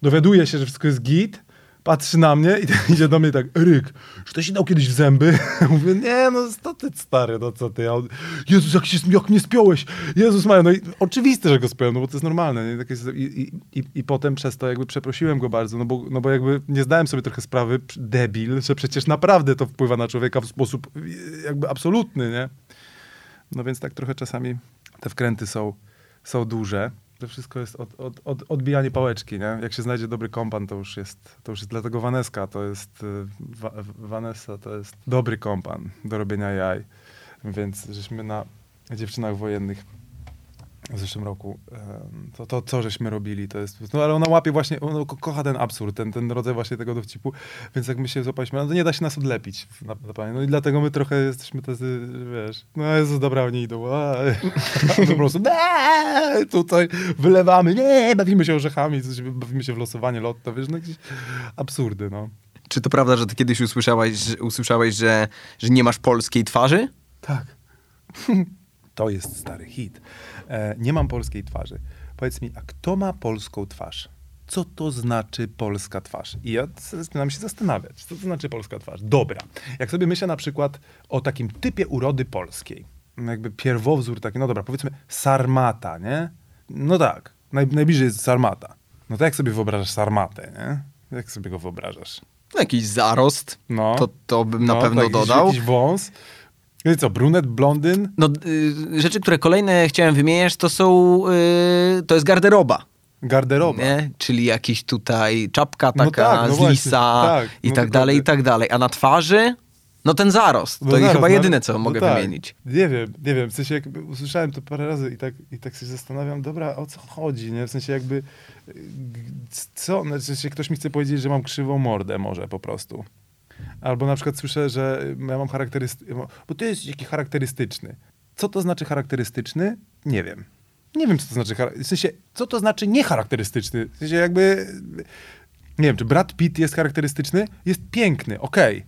S2: dowiaduje się, że wszystko jest git, patrzy na mnie i *laughs* idzie do mnie tak, Eryk, czy to się dał kiedyś w zęby? *laughs* Mówię, nie, no to ty stary, no co ty? A on, Jezus, jak, się, jak mnie spiąłeś? Jezus Maria, no i oczywiste, że go spiąłem, no bo to jest normalne. Nie? Tak jest, i, i, i, potem przez to jakby przeprosiłem go bardzo, no bo, no bo jakby nie zdałem sobie trochę sprawy, pr- debil, że przecież naprawdę to wpływa na człowieka w sposób jakby absolutny, nie? No więc tak trochę czasami te wkręty są, są duże. To wszystko jest od, od, od, odbijanie pałeczki, nie? Jak się znajdzie dobry kompan, to już jest, to już jest dlatego Waneska, to jest, y, wa, Vanessa to jest dobry kompan do robienia jaj. Więc żeśmy na dziewczynach wojennych w zeszłym roku, to, to co żeśmy robili, to jest, no ale ona łapie właśnie, ona ko- kocha ten absurd, ten, ten rodzaj właśnie tego dowcipu, więc jak my się złapaliśmy, no to nie da się nas odlepić na, na no i dlatego my trochę jesteśmy tacy, wiesz, no Jezus, dobra, oni idą, a, a *laughs* po prostu, "Eee", tutaj wylewamy, nie, bawimy się orzechami, coś, bawimy się w losowanie lotto, wiesz, no jakieś absurdy, no.
S1: Czy to prawda, że ty kiedyś usłyszałeś, usłyszałeś, że, że nie masz polskiej twarzy?
S2: Tak. *laughs* To jest stary hit. E, nie mam polskiej twarzy. powiedz mi, a kto ma polską twarz? Co to znaczy polska twarz? I ja zaczynam się zastanawiać, co to znaczy polska twarz. Dobra, jak sobie myślę na przykład o takim typie urody polskiej, no jakby pierwowzór taki, no dobra, powiedzmy sarmata, nie? No tak, naj, najbliżej jest sarmata. No to jak sobie wyobrażasz sarmatę, nie? Jak sobie go wyobrażasz?
S1: No, jakiś zarost,
S2: No.
S1: to, to bym na
S2: No,
S1: pewno
S2: tak, jakiś-
S1: dodał.
S2: Jakiś wąs. No co, brunet, blondyn?
S1: No, y, rzeczy, które kolejne chciałem wymieniać, to są, y, to jest garderoba.
S2: Garderoba.
S1: Nie? Czyli jakiś tutaj czapka
S2: No
S1: taka
S2: tak, no
S1: z lisa
S2: tak,
S1: i
S2: no
S1: tak dalej, i tak dalej. A na twarzy, no ten zarost.
S2: No
S1: to
S2: zaraz,
S1: chyba
S2: no,
S1: jedyne, co
S2: no
S1: mogę
S2: tak.
S1: wymienić.
S2: Nie wiem, nie wiem. W sensie jakby usłyszałem to parę razy i tak, i tak się zastanawiam, dobra, o co chodzi, nie? W sensie jakby, co? No, w sensie ktoś mi chce powiedzieć, że mam krzywą mordę może po prostu. Albo na przykład słyszę, że ja mam charakterystyczny, bo to jest jakiś charakterystyczny. Co to znaczy charakterystyczny? Nie wiem. Nie wiem, co to znaczy, w sensie, co to znaczy niecharakterystyczny? W sensie jakby, nie wiem, czy Brad Pitt jest charakterystyczny? Jest piękny, okej.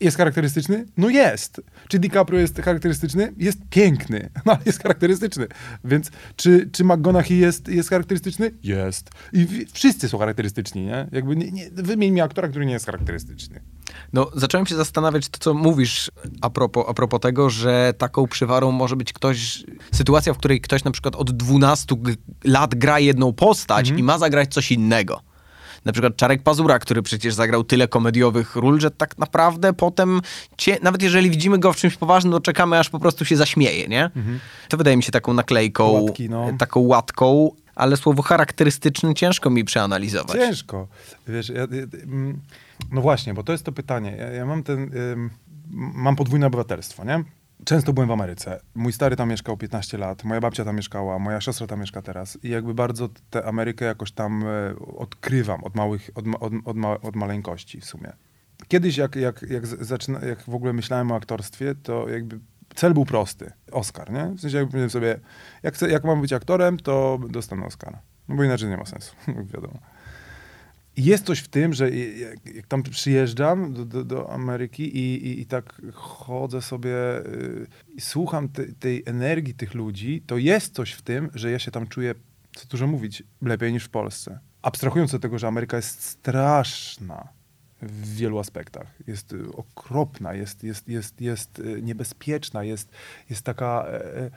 S2: Jest charakterystyczny? No jest. Czy DiCaprio jest charakterystyczny? Jest piękny, *laughs* no ale jest charakterystyczny. Więc czy, czy McGonaghy jest, jest charakterystyczny? Jest. I wszyscy są charakterystyczni, nie? Jakby nie, nie, wymień mi aktora, który nie jest charakterystyczny.
S1: No, zacząłem się zastanawiać, to co mówisz a propos, a propos tego, że taką przywarą może być ktoś, sytuacja, w której ktoś na przykład od 12 g- lat gra jedną postać i ma zagrać coś innego. Na przykład Czarek Pazura, który przecież zagrał tyle komediowych ról, że tak naprawdę potem, cie, nawet jeżeli widzimy go w czymś poważnym, to czekamy, aż po prostu się zaśmieje, nie? To wydaje mi się taką naklejką,
S2: Łatki, no.
S1: taką łatką, ale słowo charakterystyczny ciężko mi przeanalizować.
S2: Ciężko. Wiesz, ja, mm, no właśnie, bo to jest to pytanie. Ja, ja mam ten, mam podwójne obywatelstwo, nie? Często byłem w Ameryce. Mój stary tam mieszkał 15 lat, moja babcia tam mieszkała, moja siostra tam mieszka teraz. I jakby bardzo tę Amerykę jakoś tam e, odkrywam od małych, od, od, od, ma, od maleńkości w sumie. Kiedyś jak, jak, jak, zaczyna, jak w ogóle myślałem o aktorstwie, to jakby cel był prosty. Oscar, nie? W sensie jakby powiedziałem sobie, jak, chcę, jak mam być aktorem, to dostanę Oscara. No bo inaczej nie ma sensu, *laughs* wiadomo. Jest coś w tym, że jak, jak tam przyjeżdżam do, do, do Ameryki i, i, i tak chodzę sobie y, i słucham te, tej energii tych ludzi, to jest coś w tym, że ja się tam czuję, co dużo mówić, lepiej niż w Polsce. Abstrahując od tego, że Ameryka jest straszna w wielu aspektach. Jest y, okropna, jest, jest, jest, jest y, niebezpieczna, jest, jest taka... e,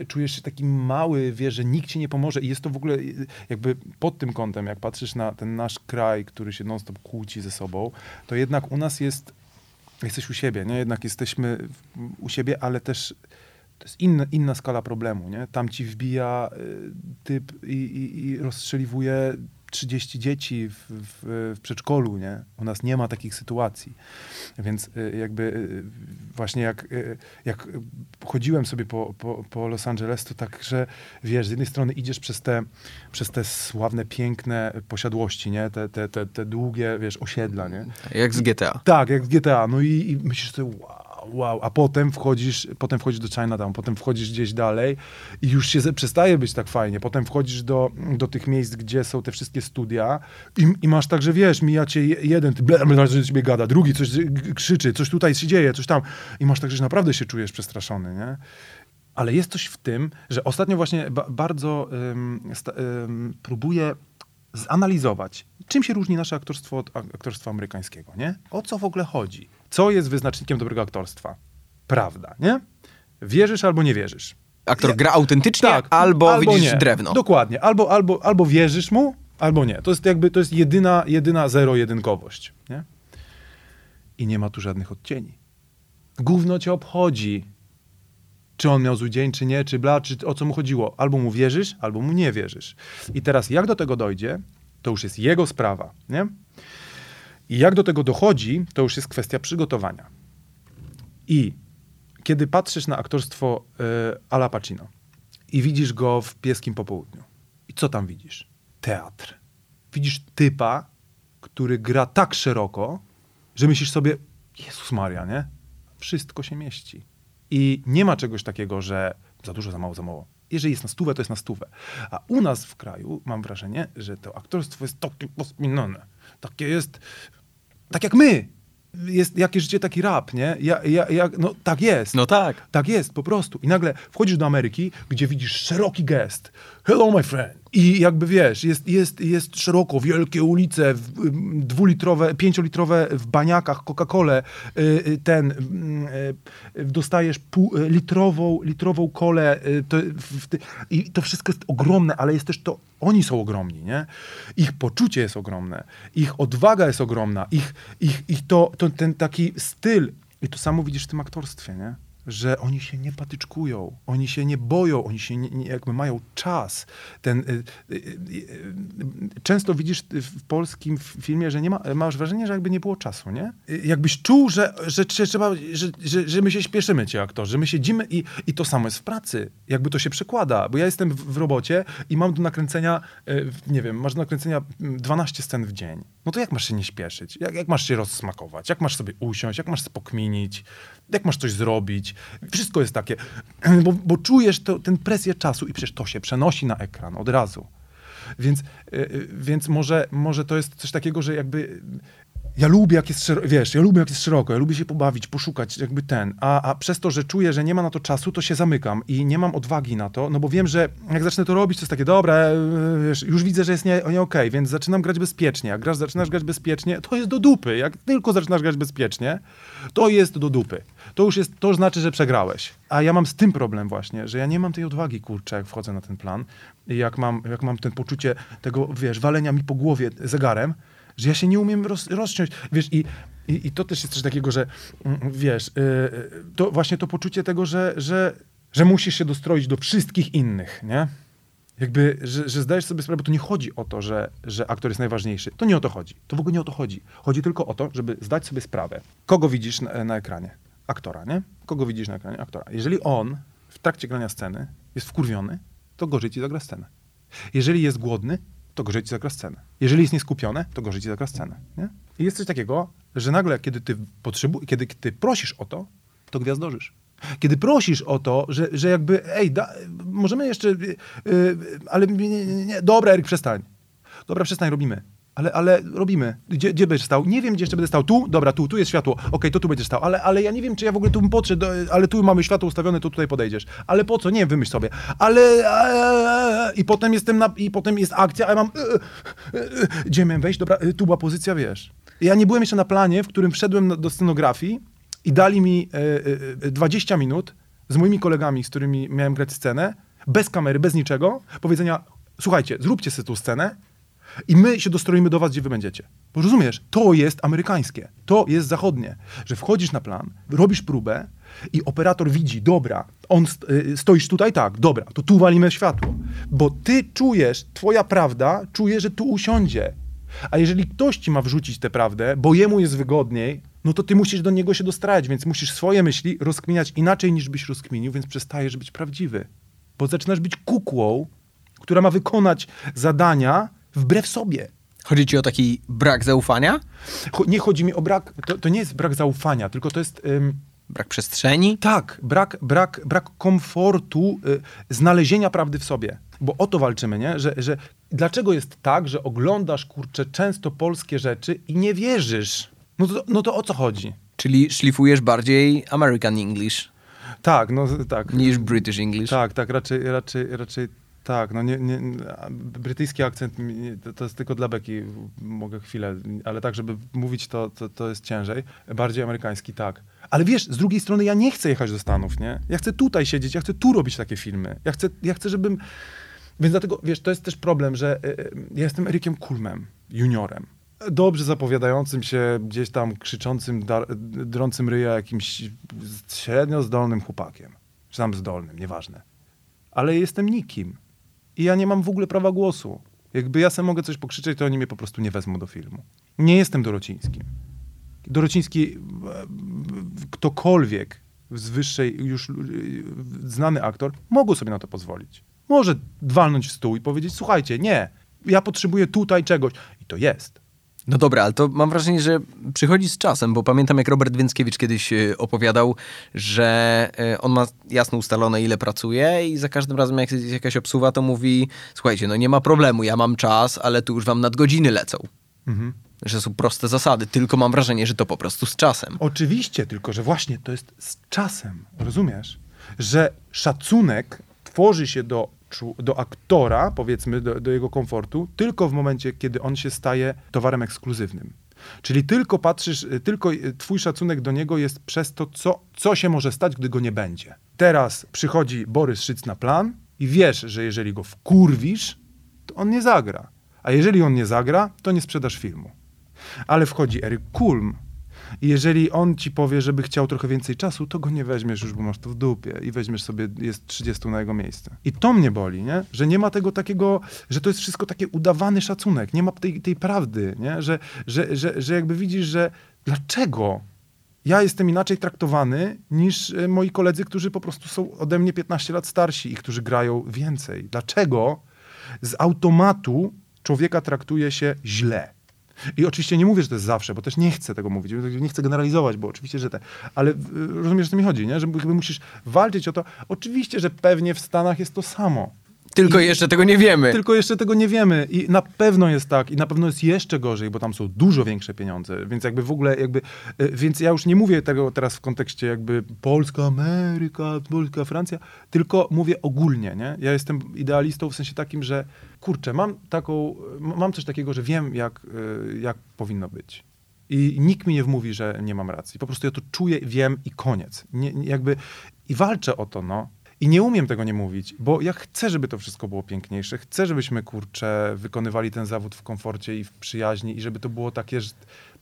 S2: e, czujesz się taki mały, wiesz, że nikt ci nie pomoże i jest to w ogóle y, jakby pod tym kątem, jak patrzysz na ten nasz kraj, który się non-stop kłóci ze sobą, to jednak u nas jest, jesteś u siebie, nie? Jednak jesteśmy u siebie, ale też to jest inna, inna skala problemu, nie? Tam ci wbija typ i, i, i rozstrzeliwuje 30 dzieci w, w, w przedszkolu, nie? U nas nie ma takich sytuacji. Więc y, jakby y, właśnie jak, y, jak chodziłem sobie po, po, po Los Angeles, to tak, że wiesz, z jednej strony idziesz przez te, przez te sławne, piękne posiadłości, nie? Te, te, te, te długie, wiesz, osiedla, nie?
S1: Jak z GTA.
S2: Tak, jak w GTA. No i, i myślisz sobie, wow, wow, a potem wchodzisz, potem wchodzisz do Chinatown, potem wchodzisz gdzieś dalej i już się ze- przestaje być tak fajnie. Potem wchodzisz do, do tych miejsc, gdzie są te wszystkie studia i, i masz tak, że wiesz, mija cię je- jeden, ty ble, ble, że ciebie gada, drugi coś krzyczy, coś tutaj się dzieje, coś tam. I masz tak, że naprawdę się czujesz przestraszony, nie? Ale jest coś w tym, że ostatnio właśnie ba bardzo ym, ym, próbuję zanalizować, czym się różni nasze aktorstwo od ak- aktorstwa amerykańskiego, nie? O co w ogóle chodzi? Co jest wyznacznikiem dobrego aktorstwa? Prawda, nie? Wierzysz albo nie wierzysz.
S1: Aktor
S2: Ja-
S1: gra autentycznie, albo, widzisz
S2: nie.
S1: drewno.
S2: Dokładnie. Albo, albo, albo wierzysz mu, albo nie. To jest jakby, to jest jedyna, jedyna zero-jedynkowość, nie? I nie ma tu żadnych odcieni. Gówno cię obchodzi, czy on miał zły dzień, czy nie, czy bla, czy o co mu chodziło. Albo mu wierzysz, albo mu nie wierzysz. I teraz jak do tego dojdzie, to już jest jego sprawa, nie? I jak do tego dochodzi, to już jest kwestia przygotowania. I kiedy patrzysz na aktorstwo y, Ala Pacino i widzisz go w Pieskim Popołudniu, i co tam widzisz? Teatr. Widzisz typa, który gra tak szeroko, że myślisz sobie, Jezus Maria, nie? Wszystko się mieści. I nie ma czegoś takiego, że za dużo, za mało, za mało. Jeżeli jest na stówę, to jest na stówę. A u nas w kraju mam wrażenie, że to aktorstwo jest takie posminione. Takie jest, tak jak my. jest jakie życie, taki rap, nie? Ja, ja, ja, no tak jest.
S1: No tak.
S2: Tak jest, po prostu. I nagle wchodzisz do Ameryki, gdzie widzisz szeroki gest. Hello, my friend. I jakby wiesz, jest, jest, jest szeroko, wielkie ulice, dwulitrowe, pięciolitrowe w baniakach, Coca-Colę, y, y, ten, y, dostajesz pół, litrową, litrową kolę, to, w, i to wszystko jest ogromne, ale jest też to, oni są ogromni, nie? Ich poczucie jest ogromne, ich odwaga jest ogromna, ich, ich, ich to, to, ten taki styl, i to samo widzisz w tym aktorstwie, nie? Że oni się nie patyczkują, oni się nie boją, oni się nie, nie, jakby mają czas. Ten, y, y, y, y, często widzisz w polskim filmie, że nie ma, masz wrażenie, że jakby nie było czasu, nie? Y, Jakbyś czuł, że, że, trze- trzeba, że, że, że my się śpieszymy, ci aktorzy, że my siedzimy i, i to samo jest w pracy. Jakby to się przekłada, bo ja jestem w, w robocie i mam do nakręcenia, y, nie wiem, masz do nakręcenia mm, 12 scen w dzień. No to jak masz się nie śpieszyć? Jak, jak masz się rozsmakować? Jak masz sobie usiąść? Jak masz spokminić? Jak masz coś zrobić? Wszystko jest takie, *clears throat* bo, bo czujesz to, ten presję czasu i przecież to się przenosi na ekran od razu. Więc, y, y, więc może, może to jest coś takiego, że jakby ja lubię, jak jest szeroko, wiesz, ja lubię, jak jest szeroko, ja lubię się pobawić, poszukać, jakby ten, a, a przez to, że czuję, że nie ma na to czasu, to się zamykam i nie mam odwagi na to, no bo wiem, że jak zacznę to robić, to jest takie, dobra, e, wiesz, już widzę, że jest nie, nie okej, więc zaczynam grać bezpiecznie. Jak grasz, zaczynasz grać bezpiecznie, to jest do dupy. Jak tylko zaczynasz grać bezpiecznie, to jest do dupy. To już jest, to znaczy, że przegrałeś. A ja mam z tym problem właśnie, że ja nie mam tej odwagi, kurczę, jak wchodzę na ten plan jak mam, jak mam ten poczucie tego, wiesz, walenia mi po głowie zegarem, że ja się nie umiem roz, rozciąć. Wiesz, i, i, i to też jest coś takiego, że mm, wiesz, yy, to właśnie to poczucie tego, że, że, że musisz się dostroić do wszystkich innych, nie? Jakby, że, że zdajesz sobie sprawę, bo to nie chodzi o to, że, że aktor jest najważniejszy. To nie o to chodzi. To w ogóle nie o to chodzi. Chodzi tylko o to, żeby zdać sobie sprawę, kogo widzisz na, na ekranie. Aktora, nie? Kogo widzisz na ekranie? Aktora. Jeżeli on w trakcie grania sceny jest wkurwiony, to gorzej ci zagra scenę. Jeżeli jest głodny, to gorzej ci zagra scenę. Jeżeli jest nieskupiony, to gorzej ci zagra scenę. Nie? I jest coś takiego, że nagle, kiedy ty, potrzebu- kiedy ty prosisz o to, to gwiazdorzysz. Kiedy prosisz o to, że, że jakby, ej, da, możemy jeszcze, yy, ale nie, nie, nie, dobra, Eryk, przestań. Dobra, przestań, robimy. Ale, ale robimy. Gdzie, gdzie będziesz stał? Nie wiem, gdzie jeszcze będę stał. Tu? Dobra, tu, tu jest światło. Okej, to tu będziesz stał. Ale, ale ja nie wiem, czy ja w ogóle tu bym podszedł, ale tu mamy światło ustawione, to tutaj podejdziesz. Ale po co? Nie wiem, wymyśl sobie. Ale... I potem jestem na, I potem jest akcja, a ja mam... e, e, e, Gdzie miałem wejść? Dobra, tu była pozycja, wiesz. Ja nie byłem jeszcze na planie, w którym wszedłem do scenografii i dali mi e, e, 20 minut z moimi kolegami, z którymi miałem grać scenę, bez kamery, bez niczego, powiedzenia, słuchajcie, zróbcie sobie tą scenę, i my się dostroimy do was, gdzie wy będziecie. Bo rozumiesz, to jest amerykańskie, to jest zachodnie, że wchodzisz na plan, robisz próbę i operator widzi, dobra, on y, stoisz tutaj, tak, dobra, to tu walimy światło. Bo ty czujesz, twoja prawda czuje, że tu usiądzie. A jeżeli ktoś ci ma wrzucić tę prawdę, bo jemu jest wygodniej, no to ty musisz do niego się dostrajać, więc musisz swoje myśli rozkminiać inaczej niż byś rozkminił, więc przestajesz być prawdziwy. Bo zaczynasz być kukłą, która ma wykonać zadania wbrew sobie.
S1: Chodzi ci o taki brak zaufania?
S2: Nie chodzi mi o brak, to, to nie jest brak zaufania, tylko to jest ym,
S1: Brak przestrzeni?
S2: tak, brak, brak, brak komfortu y, znalezienia prawdy w sobie. Bo o to walczymy, nie? Że, że dlaczego jest tak, że oglądasz kurczę często polskie rzeczy i nie wierzysz? No to, no to o co chodzi?
S1: Czyli szlifujesz bardziej American English
S2: Tak, no tak.
S1: niż British English.
S2: Tak, tak, raczej, raczej, raczej tak. No nie, nie, brytyjski akcent to, jest tylko dla beki, mogę chwilę, ale tak, żeby mówić to, to, to jest ciężej. Bardziej amerykański, tak. Ale wiesz, z drugiej strony ja nie chcę jechać do Stanów, nie? Ja chcę tutaj siedzieć, ja chcę tu robić takie filmy. Ja chcę, ja chcę żebym... Więc dlatego, wiesz, to jest też problem, że y, y, ja jestem Erykiem Kulmem, juniorem. Dobrze zapowiadającym się, gdzieś tam krzyczącym, dar, drącym ryja jakimś średnio zdolnym chłopakiem. Czy tam zdolnym, nieważne. Ale jestem nikim. I ja nie mam w ogóle prawa głosu. Jakby ja sobie mogę coś pokrzyczeć, to oni mnie po prostu nie wezmą do filmu. Nie jestem Dorocińskim. Dorociński, ktokolwiek z wyższej, już e, znany aktor, mogą sobie na to pozwolić. Może walnąć w stół i powiedzieć, słuchajcie, nie, ja potrzebuję tutaj czegoś. I to jest.
S1: No dobra, ale to mam wrażenie, że przychodzi z czasem, bo pamiętam jak Robert Więckiewicz kiedyś e, opowiadał, że e, on ma jasno ustalone ile pracuje i za każdym razem jak jest jakaś obsuwa, to mówi słuchajcie, no nie ma problemu, ja mam czas, ale tu już wam nadgodziny lecą.
S2: Mhm.
S1: że są proste zasady, tylko mam wrażenie, że to po prostu z czasem.
S2: Oczywiście, tylko że właśnie to jest z czasem, rozumiesz? Że szacunek tworzy się do, do aktora, powiedzmy, do, do jego komfortu, tylko w momencie, kiedy on się staje towarem ekskluzywnym. Czyli tylko patrzysz, y, tylko y, twój szacunek do niego jest przez to, co, co się może stać, gdy go nie będzie. Teraz przychodzi Borys Szyc na plan i wiesz, że jeżeli go wkurwisz, to on nie zagra. A jeżeli on nie zagra, to nie sprzedasz filmu. Ale wchodzi Eryk Kulm i jeżeli on ci powie, żeby chciał trochę więcej czasu, to go nie weźmiesz już, bo masz to w dupie i weźmiesz sobie, jest 30 na jego miejsce. I to mnie boli, nie? Że nie ma tego takiego, że to jest wszystko takie udawany szacunek, nie ma tej, tej prawdy, nie? Że, że, że, że jakby widzisz, że dlaczego ja jestem inaczej traktowany niż e, moi koledzy, którzy po prostu są ode mnie 15 lat starsi i którzy grają więcej. Dlaczego z automatu człowieka traktuje się źle? I oczywiście nie mówię, że to jest zawsze, bo też nie chcę tego mówić, nie chcę generalizować, bo oczywiście, że te, ale y, rozumiesz, o co mi chodzi, nie? Że musisz walczyć o to. Oczywiście, że pewnie w Stanach jest to samo.
S1: Tylko
S2: I-
S1: jeszcze tego nie wiemy.
S2: Tylko jeszcze tego nie wiemy i na pewno jest tak i na pewno jest jeszcze gorzej, bo tam są dużo większe pieniądze, więc jakby w ogóle jakby, e, więc ja już nie mówię tego teraz w kontekście jakby Polska, Ameryka, Polska, Francja, tylko mówię ogólnie, nie? Ja jestem idealistą w sensie takim, że kurczę, mam taką, mam coś takiego, że wiem jak, e, jak powinno być. I nikt mi nie wmówi, że nie mam racji. Po prostu ja to czuję, wiem i koniec. Nie, nie, jakby, I walczę o to, no. I nie umiem tego nie mówić, bo ja chcę, żeby to wszystko było piękniejsze. Chcę, żebyśmy, kurczę, wykonywali ten zawód w komforcie i w przyjaźni i żeby to było takie, że,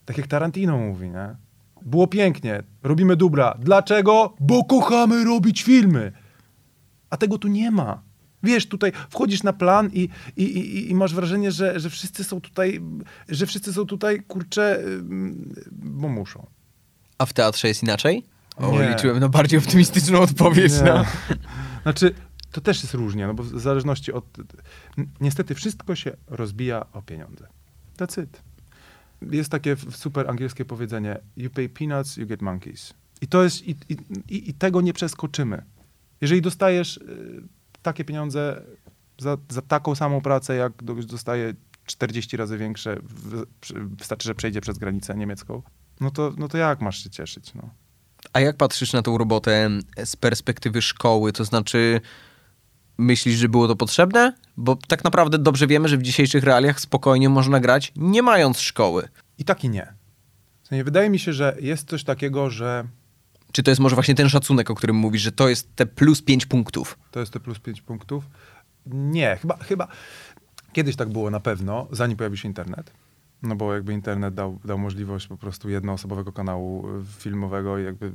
S2: tak jak Tarantino mówi, nie? Było pięknie, robimy dubra. Dlaczego? Bo kochamy robić filmy. A tego tu nie ma. Wiesz, tutaj wchodzisz na plan i, i, i, i masz wrażenie, że, że wszyscy są tutaj, że wszyscy są tutaj, kurczę, bo muszą.
S1: A w teatrze jest inaczej? O,
S2: Nie.
S1: liczyłem na bardziej optymistyczną odpowiedź.
S2: Nie.
S1: No. *laughs*
S2: Znaczy, to też jest różnie, no bo w zależności od... Niestety wszystko się rozbija o pieniądze. That's it. Jest takie super angielskie powiedzenie you pay peanuts, you get monkeys. I to jest... I, i, i, tego nie przeskoczymy. Jeżeli dostajesz y, takie pieniądze za, za taką samą pracę, jak do- dostaje 40 razy większe, wystarczy, że przejdzie przez granicę niemiecką, no to, no to jak masz się cieszyć, no?
S1: A jak patrzysz na tą robotę z perspektywy szkoły? To znaczy, myślisz, że było to potrzebne? Bo tak naprawdę dobrze wiemy, że w dzisiejszych realiach spokojnie można grać, nie mając szkoły.
S2: I tak i nie. W sensie, wydaje mi się, że jest coś takiego, że
S1: Czy to jest może właśnie ten szacunek, o którym mówisz, że to jest te plus 5 punktów?
S2: to jest te plus 5 punktów. Nie, chyba, chyba kiedyś tak było na pewno, zanim pojawił się internet. No bo jakby internet dał, dał możliwość po prostu jednoosobowego kanału y, filmowego i jakby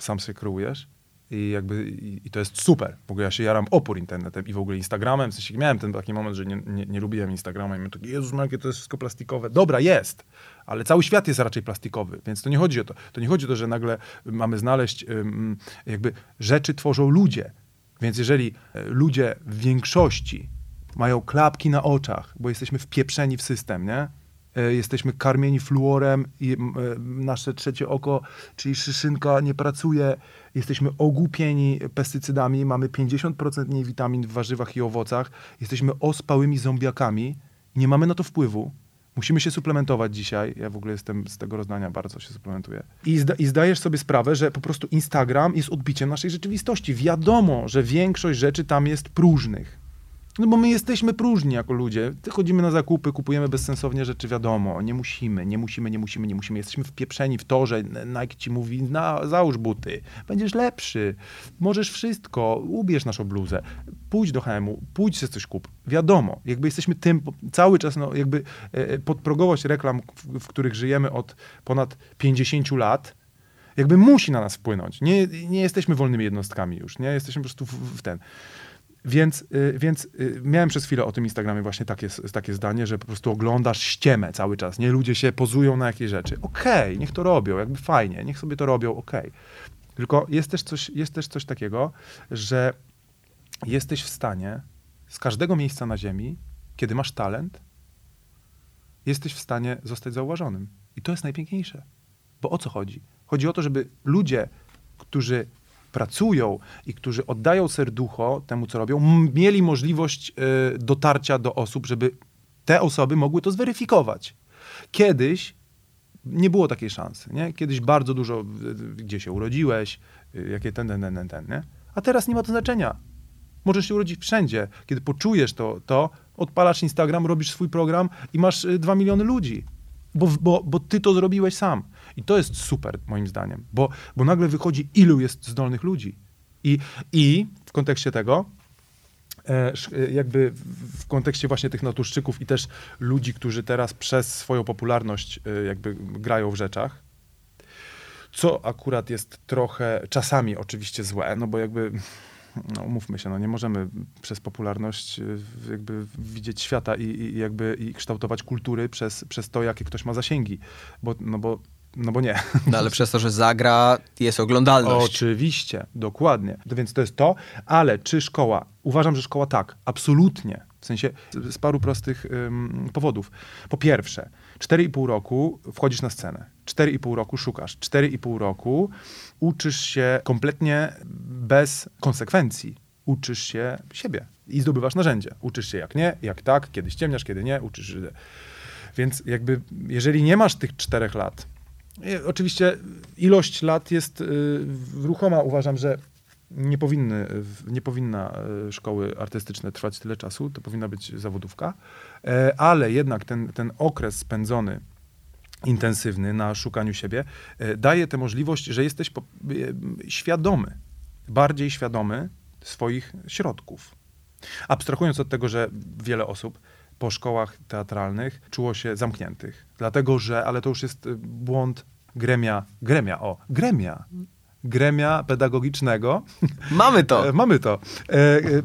S2: sam się kreujesz. I jakby i, i to jest super. W ogóle ja się jaram opór internetem i w ogóle Instagramem. W sensie miałem ten taki moment, że nie, nie, nie lubiłem Instagrama i miałem taki, Jezus jakie to jest wszystko plastikowe. Dobra, jest, ale cały świat jest raczej plastikowy, więc to nie chodzi o to. To nie chodzi o to, że nagle mamy znaleźć, ym, jakby rzeczy tworzą ludzie. Więc jeżeli e, ludzie w większości mają klapki na oczach, bo jesteśmy wpieprzeni w system, nie? E, Jesteśmy karmieni fluorem i e, nasze trzecie oko, czyli szyszynka nie pracuje. Jesteśmy ogłupieni pestycydami, mamy 50% mniej witamin w warzywach i owocach. Jesteśmy ospałymi zombiakami. Nie mamy na to wpływu. Musimy się suplementować dzisiaj. Ja w ogóle jestem z tego rozdania, bardzo się suplementuję. I, zda, I zdajesz sobie sprawę, że po prostu Instagram jest odbiciem naszej rzeczywistości. Wiadomo, że większość rzeczy tam jest próżnych. No bo my jesteśmy próżni jako ludzie. Chodzimy na zakupy, kupujemy bezsensownie rzeczy, wiadomo. Nie musimy, nie musimy, nie musimy, nie musimy. Jesteśmy wpieprzeni w to, że Nike ci mówi, na, załóż buty, będziesz lepszy, możesz wszystko, ubierz naszą bluzę, pójdź do HM-u, pójdź się coś kup. Wiadomo, jakby jesteśmy tym cały czas, no jakby e, podprogowość reklam, w, w których żyjemy od ponad 50 lat, jakby musi na nas wpłynąć. Nie, nie jesteśmy wolnymi jednostkami już, nie? Jesteśmy po prostu w, w ten. Więc, y, więc y, miałem przez chwilę o tym Instagramie właśnie takie, takie zdanie, że po prostu oglądasz ściemę cały czas, nie? Ludzie się pozują na jakieś rzeczy. Okej, niech to robią, jakby fajnie, niech sobie to robią, okej. Tylko jest też, coś, jest też coś takiego, że jesteś w stanie z każdego miejsca na ziemi, kiedy masz talent, jesteś w stanie zostać zauważonym. I to jest najpiękniejsze. Bo o co chodzi? Chodzi o to, żeby ludzie, którzy pracują i którzy oddają serducho temu, co robią, mieli możliwość y, dotarcia do osób, żeby te osoby mogły to zweryfikować. Kiedyś nie było takiej szansy, nie? Kiedyś bardzo dużo, gdzie się urodziłeś, y, jakie ten, ten, ten, ten, ten, nie? A teraz nie ma to znaczenia. Możesz się urodzić wszędzie. Kiedy poczujesz to, to odpalasz Instagram, robisz swój program i masz y, dwa miliony ludzi. Bo, bo, bo ty to zrobiłeś sam. I to jest super, moim zdaniem. Bo, bo nagle wychodzi, ilu jest zdolnych ludzi. I, I w kontekście tego, e, e, jakby w- kontekście właśnie tych naturszczyków i też ludzi, którzy teraz przez swoją popularność e, jakby grają w rzeczach, co akurat jest trochę czasami oczywiście złe, no bo jakby, no umówmy się, no nie możemy przez popularność jakby widzieć świata i, i jakby i kształtować kultury przez, przez to, jakie ktoś ma zasięgi, bo, no bo, no bo nie.
S1: No ale przez to, że zagra, jest oglądalność.
S2: Oczywiście, dokładnie. To Więc to jest to, ale czy szkoła? Uważam, że szkoła tak, absolutnie. W sensie z, z paru prostych ym, powodów. Po pierwsze, 4,5 roku wchodzisz na scenę. 4,5 roku szukasz. 4,5 roku uczysz się kompletnie bez konsekwencji. Uczysz się siebie i zdobywasz narzędzie. Uczysz się jak nie, jak tak, kiedy ściemniasz, kiedy nie, uczysz się. Więc jakby, jeżeli nie masz tych czterech lat, Oczywiście ilość lat jest y, ruchoma. Uważam, że nie, powinny, nie powinna y, szkoły artystyczne trwać tyle czasu, to powinna być zawodówka, E, ale jednak ten, ten okres spędzony intensywny na szukaniu siebie e, daje tę możliwość, że jesteś e, świadomy, bardziej świadomy swoich środków. Abstrahując od tego, że wiele osób po szkołach teatralnych czuło się zamkniętych. Dlatego, że, ale to już jest y, błąd gremia, gremia, o, gremia, gremia pedagogicznego, *laughs*
S1: Mamy to.
S2: E, Mamy to, e, e, e,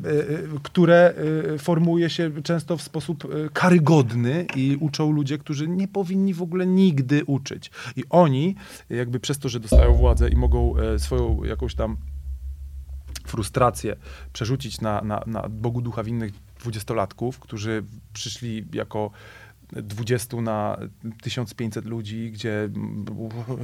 S2: które e, formuje się często w sposób e, karygodny i uczą ludzie, którzy nie powinni w ogóle nigdy uczyć. I oni, jakby przez to, że dostają władzę i mogą swoją jakąś tam frustrację przerzucić na, na, na Bogu ducha winnych dwudziestolatków, którzy przyszli jako 20 na 1500 ludzi, gdzie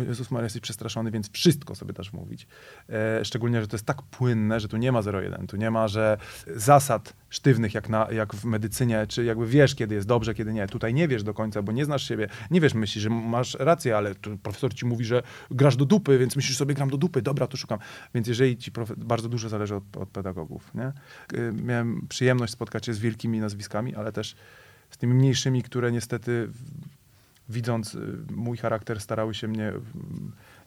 S2: Jezus Maria jesteś przestraszony, więc wszystko sobie dasz mówić. E, szczególnie, że to jest tak płynne, że tu nie ma 0,1, tu nie ma, że zasad sztywnych jak, na, jak w medycynie, czy jakby wiesz, kiedy jest dobrze, kiedy nie. Tutaj nie wiesz do końca, bo nie znasz siebie, nie wiesz, myślisz, że masz rację, ale profesor ci mówi, że grasz do dupy, więc myślisz sobie, gram do dupy, dobra, to szukam. Więc jeżeli ci profe- bardzo dużo zależy od, od pedagogów, nie? Y, Miałem przyjemność spotkać się z wielkimi nazwiskami, ale też z tymi mniejszymi, które niestety widząc y, mój charakter starały się mnie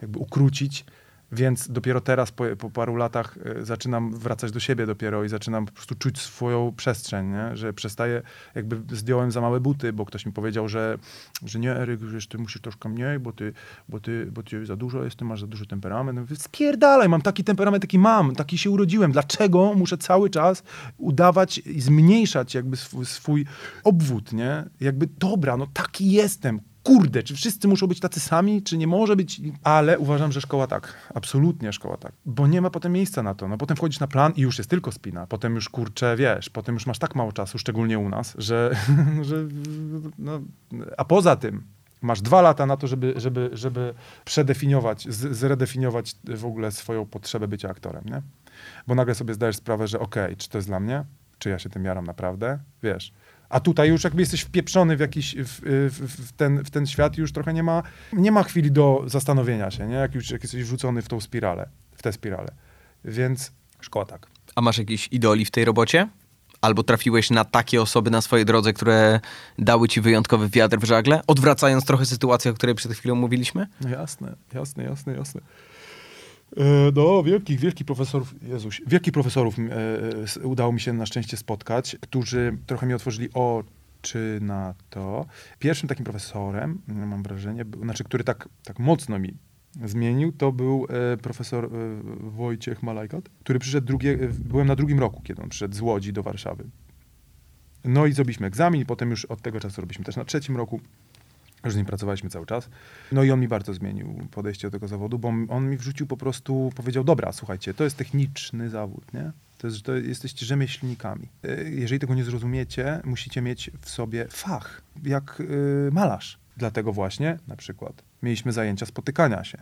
S2: jakby ukrócić, więc dopiero teraz po, po paru latach y, zaczynam wracać do siebie dopiero i zaczynam po prostu czuć swoją przestrzeń, nie? że przestaję, jakby zdjąłem za małe buty, bo ktoś mi powiedział, że, że nie Eryk, że ty musisz troszkę mniej, bo ty, bo ty, bo ty za dużo jest, masz za duży temperament. Ja mówię, Spierdalaj, mam taki temperament, jaki mam, taki się urodziłem. Dlaczego muszę cały czas udawać i zmniejszać jakby swój, swój obwód, nie? Jakby dobra, no taki jestem, kurde, czy wszyscy muszą być tacy sami, czy nie może być, ale uważam, że szkoła tak, absolutnie szkoła tak, bo nie ma potem miejsca na to, no potem wchodzisz na plan i już jest tylko spina, potem już kurczę, wiesz, potem już masz tak mało czasu, szczególnie u nas, że, *laughs* że no, a poza tym masz dwa lata na to, żeby, żeby, żeby przedefiniować, zredefiniować w ogóle swoją potrzebę bycia aktorem, nie? Bo nagle sobie zdajesz sprawę, że okej, czy to jest dla mnie? Czy ja się tym jaram naprawdę? Wiesz. A tutaj już jakby jesteś wpieprzony w jakiś, w, w, w, ten, w ten świat i już trochę nie ma, nie ma chwili do zastanowienia się, nie? Jak już jak jesteś wrzucony w tą spiralę, w tę spiralę. Więc szkoła tak.
S1: A masz jakieś idoli w tej robocie? Albo trafiłeś na takie osoby na swojej drodze, które dały ci wyjątkowy wiatr w żagle? Odwracając trochę sytuację, o której przed chwilą mówiliśmy?
S2: No jasne, jasne, jasne, jasne. No, wielkich, wielkich profesorów, Jezuś, wielkich profesorów e, udało mi się na szczęście spotkać, którzy trochę mi otworzyli oczy na to. Pierwszym takim profesorem, mm, mam wrażenie, był, znaczy, który tak, tak mocno mi zmienił, to był e, profesor e, Wojciech Malajkat, który przyszedł drugie, e, byłem na drugim roku, kiedy on przyszedł z Łodzi do Warszawy. No i zrobiliśmy egzamin i potem już od tego czasu robiliśmy też na trzecim roku. Już z nim pracowaliśmy cały czas. No i on mi bardzo zmienił podejście do tego zawodu, bo on- mi wrzucił po prostu, powiedział, dobra, słuchajcie, to jest techniczny zawód, nie? To jest, to jesteście rzemieślnikami. Jeżeli tego nie zrozumiecie, musicie mieć w sobie fach, jak y, malarz. Dlatego właśnie, na przykład, mieliśmy zajęcia spotykania się,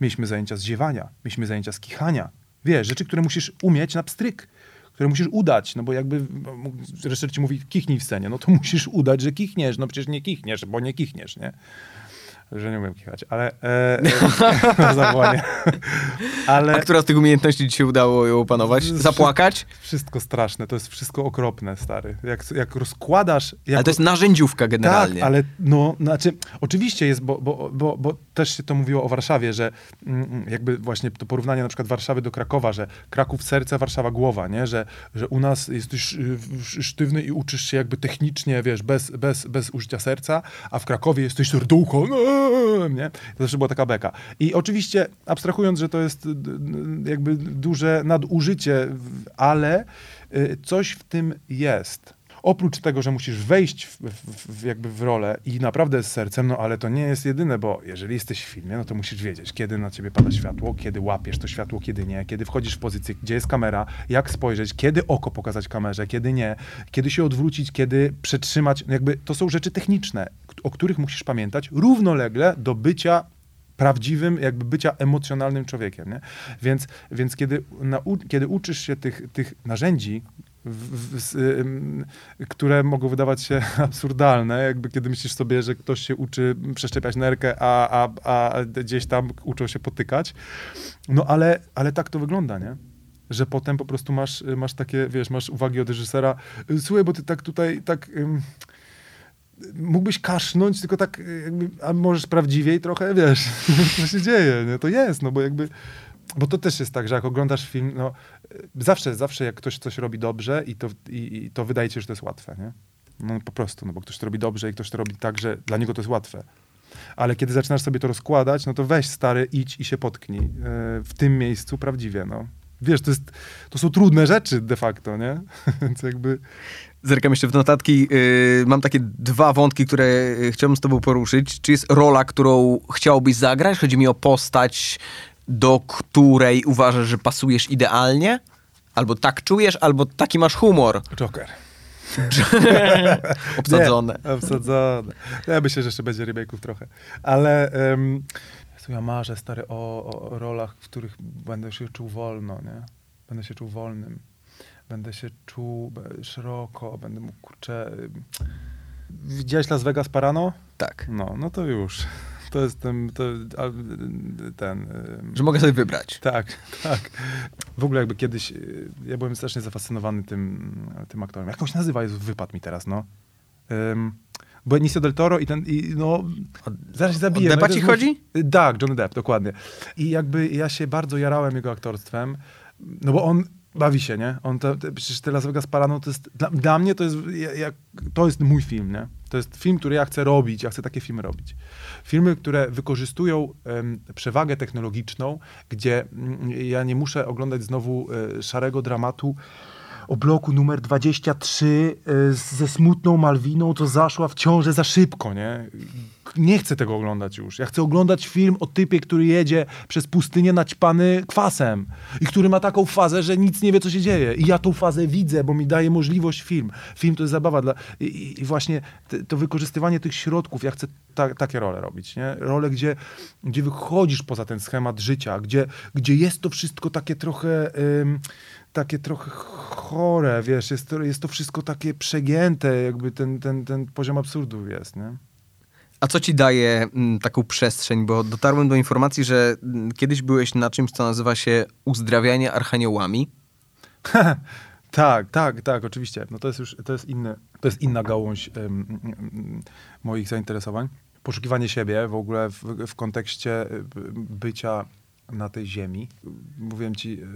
S2: mieliśmy zajęcia ziewania, mieliśmy zajęcia z kichania. Wiesz, rzeczy, które musisz umieć na pstryk, które musisz udać, no bo jakby reżyser ci mówi kichnij w scenie, no to *laughs* musisz udać, że kichniesz, no przecież nie kichniesz, bo nie kichniesz, nie? Że nie umiem kichać, ale e, e, *laughs* zawołanie. *laughs* ale
S1: A która z tych umiejętności ci się udało ją opanować? Zapłakać?
S2: wszystko straszne, to jest wszystko okropne, stary. Jak, jak rozkładasz... Jak
S1: Ale to jest narzędziówka generalnie.
S2: Tak, ale no, znaczy, oczywiście jest, bo, bo, bo, bo też się to mówiło o Warszawie, że mm, jakby właśnie to porównanie na przykład Warszawy do Krakowa, że Kraków serce, Warszawa głowa, nie? Że, że u nas jesteś y, sz- sztywny i uczysz się jakby technicznie, wiesz, bez, bez, bez użycia serca, a w Krakowie jesteś serducho, no, nie? To zawsze była taka beka. I oczywiście, abstrahując, że to jest jakby duże nadużycie, ale y, coś w tym jest oprócz tego, że musisz wejść w, w, w, jakby w rolę i naprawdę z sercem, no ale to nie jest jedyne, bo jeżeli jesteś w filmie, no to musisz wiedzieć, kiedy na ciebie pada światło, kiedy łapiesz to światło, kiedy nie, kiedy wchodzisz w pozycję, gdzie jest kamera, jak spojrzeć, kiedy oko pokazać kamerze, kiedy nie, kiedy się odwrócić, kiedy przetrzymać, no jakby to są rzeczy techniczne, o których musisz pamiętać równolegle do bycia prawdziwym, jakby bycia emocjonalnym człowiekiem, nie? Więc, więc kiedy, nau- kiedy uczysz się tych, tych narzędzi, w, ym, które mogą wydawać się *laughs* absurdalne, jakby kiedy myślisz sobie, że ktoś się uczy przeszczepiać nerkę, a, a, a gdzieś tam uczą się potykać. No ale, ale tak to wygląda, nie? Że potem po prostu masz, masz takie, wiesz, masz uwagi od reżysera, słuchaj, bo ty tak tutaj, tak... Ym, mógłbyś kasznąć, tylko tak y, jakby, a możesz prawdziwiej trochę, wiesz, *laughs* co się dzieje, nie? To jest, no bo jakby, bo to też jest tak, że jak oglądasz film, no y, zawsze, zawsze jak ktoś coś robi dobrze i to, i, i to wydaje ci się, że to jest łatwe, nie? No po prostu, no bo ktoś to robi dobrze i ktoś to robi tak, że dla niego to jest łatwe. Ale kiedy zaczynasz sobie to rozkładać, no to weź stary, idź i się potknij y, w tym miejscu prawdziwie, no. Wiesz, to, jest, to są trudne rzeczy de facto, nie? *laughs* Więc jakby...
S1: Zerkam jeszcze w notatki. Yy, mam takie dwa wątki, które yy, chciałbym z tobą poruszyć. Czy jest rola, którą chciałbyś zagrać? Chodzi mi o postać, do której uważasz, że pasujesz idealnie? Albo tak czujesz, albo taki masz humor
S2: Joker. *laughs*
S1: obsadzone.
S2: Nie, obsadzone. Ja myślę, że jeszcze będzie remake'ów trochę. Ale um, ja marzę, stary, o, o, rolach, w których będę się czuł wolno, nie? Będę się czuł wolnym. Będę się czuł szeroko, będę mógł, kurczę... Widziałeś Las Vegas Parano?
S1: Tak.
S2: No, no to już. To jest ten... To, ten
S1: Że mogę sobie wybrać.
S2: tak, *laughs* tak. W ogóle jakby kiedyś, y, ja byłem strasznie zafascynowany tym, tym aktorem. Jak on się nazywa? Jezu, wypadł mi teraz, no. Um, Benicio del Toro i ten, i no, zaraz się zabiję.
S1: o Deppa
S2: no,
S1: ci
S2: jest
S1: chodzi?
S2: Tak, Johnny Depp, dokładnie. I jakby ja się bardzo jarałem jego aktorstwem, no bo on bawi się, nie? On to, to, przecież te Las Vegas Parano to jest, dla, dla mnie to jest, ja- jak, to jest mój film, nie? To jest film, który ja chcę robić, ja chcę takie filmy robić. Filmy, które wykorzystują przewagę technologiczną, gdzie mm, ja nie muszę oglądać znowu e, szarego dramatu o bloku numer 23 e, ze smutną Malwiną, co zaszła w ciążę za szybko, nie? Nie chcę tego oglądać już. Ja chcę oglądać film o typie, który jedzie przez pustynię naćpany kwasem i który ma taką fazę, że nic nie wie, co się dzieje. I ja tą fazę widzę, bo mi daje możliwość film. Film to jest zabawa. Dla... I, i- właśnie to wykorzystywanie tych środków, ja chcę ta, takie role robić, nie? Role, gdzie, gdzie wychodzisz poza ten schemat życia, gdzie, gdzie jest to wszystko takie trochę... Ym, takie trochę chore, wiesz, jest to, jest to wszystko takie przegięte, jakby ten, ten, ten poziom absurdu jest, nie?
S1: A co ci daje mm, taką przestrzeń? Bo dotarłem do informacji, że mm, kiedyś byłeś na czymś, co nazywa się uzdrawianie archaniołami. *laughs*
S2: Tak, tak, tak, oczywiście. No to jest już, to jest inny, to jest inna gałąź moich zainteresowań. Poszukiwanie siebie w ogóle w, w kontekście y, bycia na tej ziemi. Mówiłem ci, y,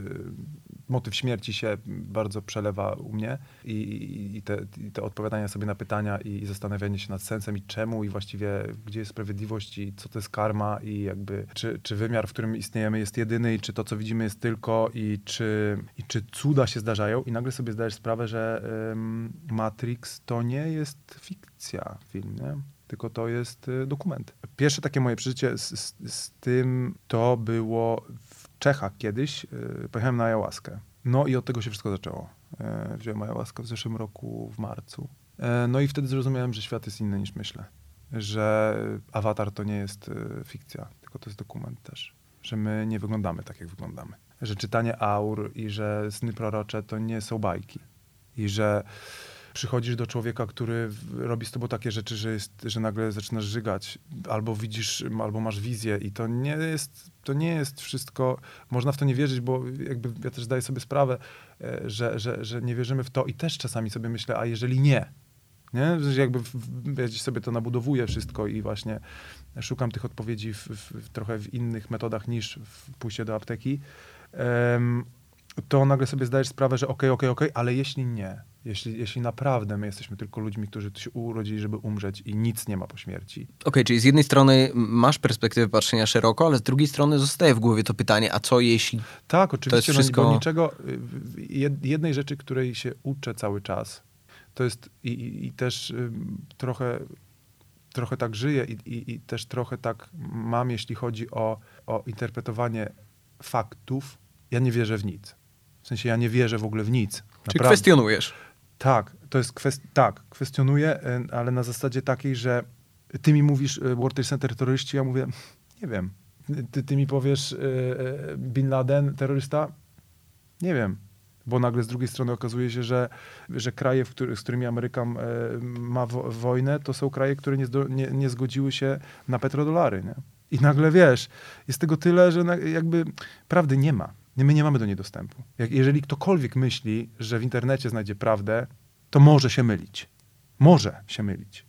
S2: motyw śmierci się bardzo przelewa u mnie i, i, te, i te odpowiadania sobie na pytania i, zastanawianie się nad sensem i czemu i właściwie gdzie jest sprawiedliwość i co to jest karma i jakby czy, czy wymiar, w którym istniejemy jest jedyny i czy to, co widzimy jest tylko i czy, i czy cuda się zdarzają i nagle sobie zdajesz sprawę, że ym, Matrix to nie jest fikcja film, nie? Tylko to jest y, dokument. Pierwsze takie moje przeżycie z, z, z tym to było w Czechach kiedyś. Y, pojechałem na ayahuaskę. No i od tego się wszystko zaczęło. E, wziąłem ayahuaskę w zeszłym roku w marcu. E, no i wtedy zrozumiałem, że świat jest inny niż myślę. Że Avatar to nie jest y, fikcja, tylko to jest dokument też. Że my nie wyglądamy tak, jak wyglądamy. że czytanie aur i że sny prorocze to nie są bajki. I że przychodzisz do człowieka, który robi z tobą takie rzeczy, że, jest, że nagle zaczynasz żygać, albo widzisz, albo masz wizję i to nie jest, to nie jest wszystko, można w to nie wierzyć, bo jakby ja też zdaję sobie sprawę, e, że, że, że nie wierzymy w to i też czasami sobie myślę, a jeżeli nie, nie? Jakby ja gdzieś sobie to nabudowuję wszystko i właśnie szukam tych odpowiedzi w, w, trochę w innych metodach niż w pójście do apteki, em, to nagle sobie zdajesz sprawę, że okej, okej, okej, ale jeśli nie, jeśli, jeśli naprawdę my jesteśmy tylko ludźmi, którzy się urodzili, żeby umrzeć i nic nie ma po śmierci,
S1: Okej, czyli z jednej strony masz perspektywę patrzenia szeroko, ale z drugiej strony zostaje w głowie to pytanie, a co jeśli...
S2: Tak, oczywiście, no,
S1: wszystko-
S2: bo niczego, y, jednej rzeczy, której się uczę cały czas, to jest i, i, też trochę, trochę tak żyję i, i, i też trochę tak mam, jeśli chodzi o, o interpretowanie faktów. Ja nie wierzę w nic. W sensie ja nie wierzę w ogóle w nic.
S1: Czy
S2: Naprawdę.
S1: kwestionujesz?
S2: Tak, to jest kwest... tak, kwestionuję, y, ale na zasadzie takiej, że ty mi mówisz y, World Trade Center terroryści, ja mówię, nie wiem. Ty, ty mi powiesz y, Bin Laden terrorysta? Nie wiem. Bo nagle z drugiej strony okazuje się, że, że kraje, który, z którymi Ameryka ma wo, wojnę, to są kraje, które nie, nie, nie zgodziły się na petrodolary. Nie? I nagle wiesz, jest tego tyle, że jakby prawdy nie ma. My nie mamy do niej dostępu. Jak, jeżeli ktokolwiek myśli, że w internecie znajdzie prawdę, to może się mylić. Może się mylić.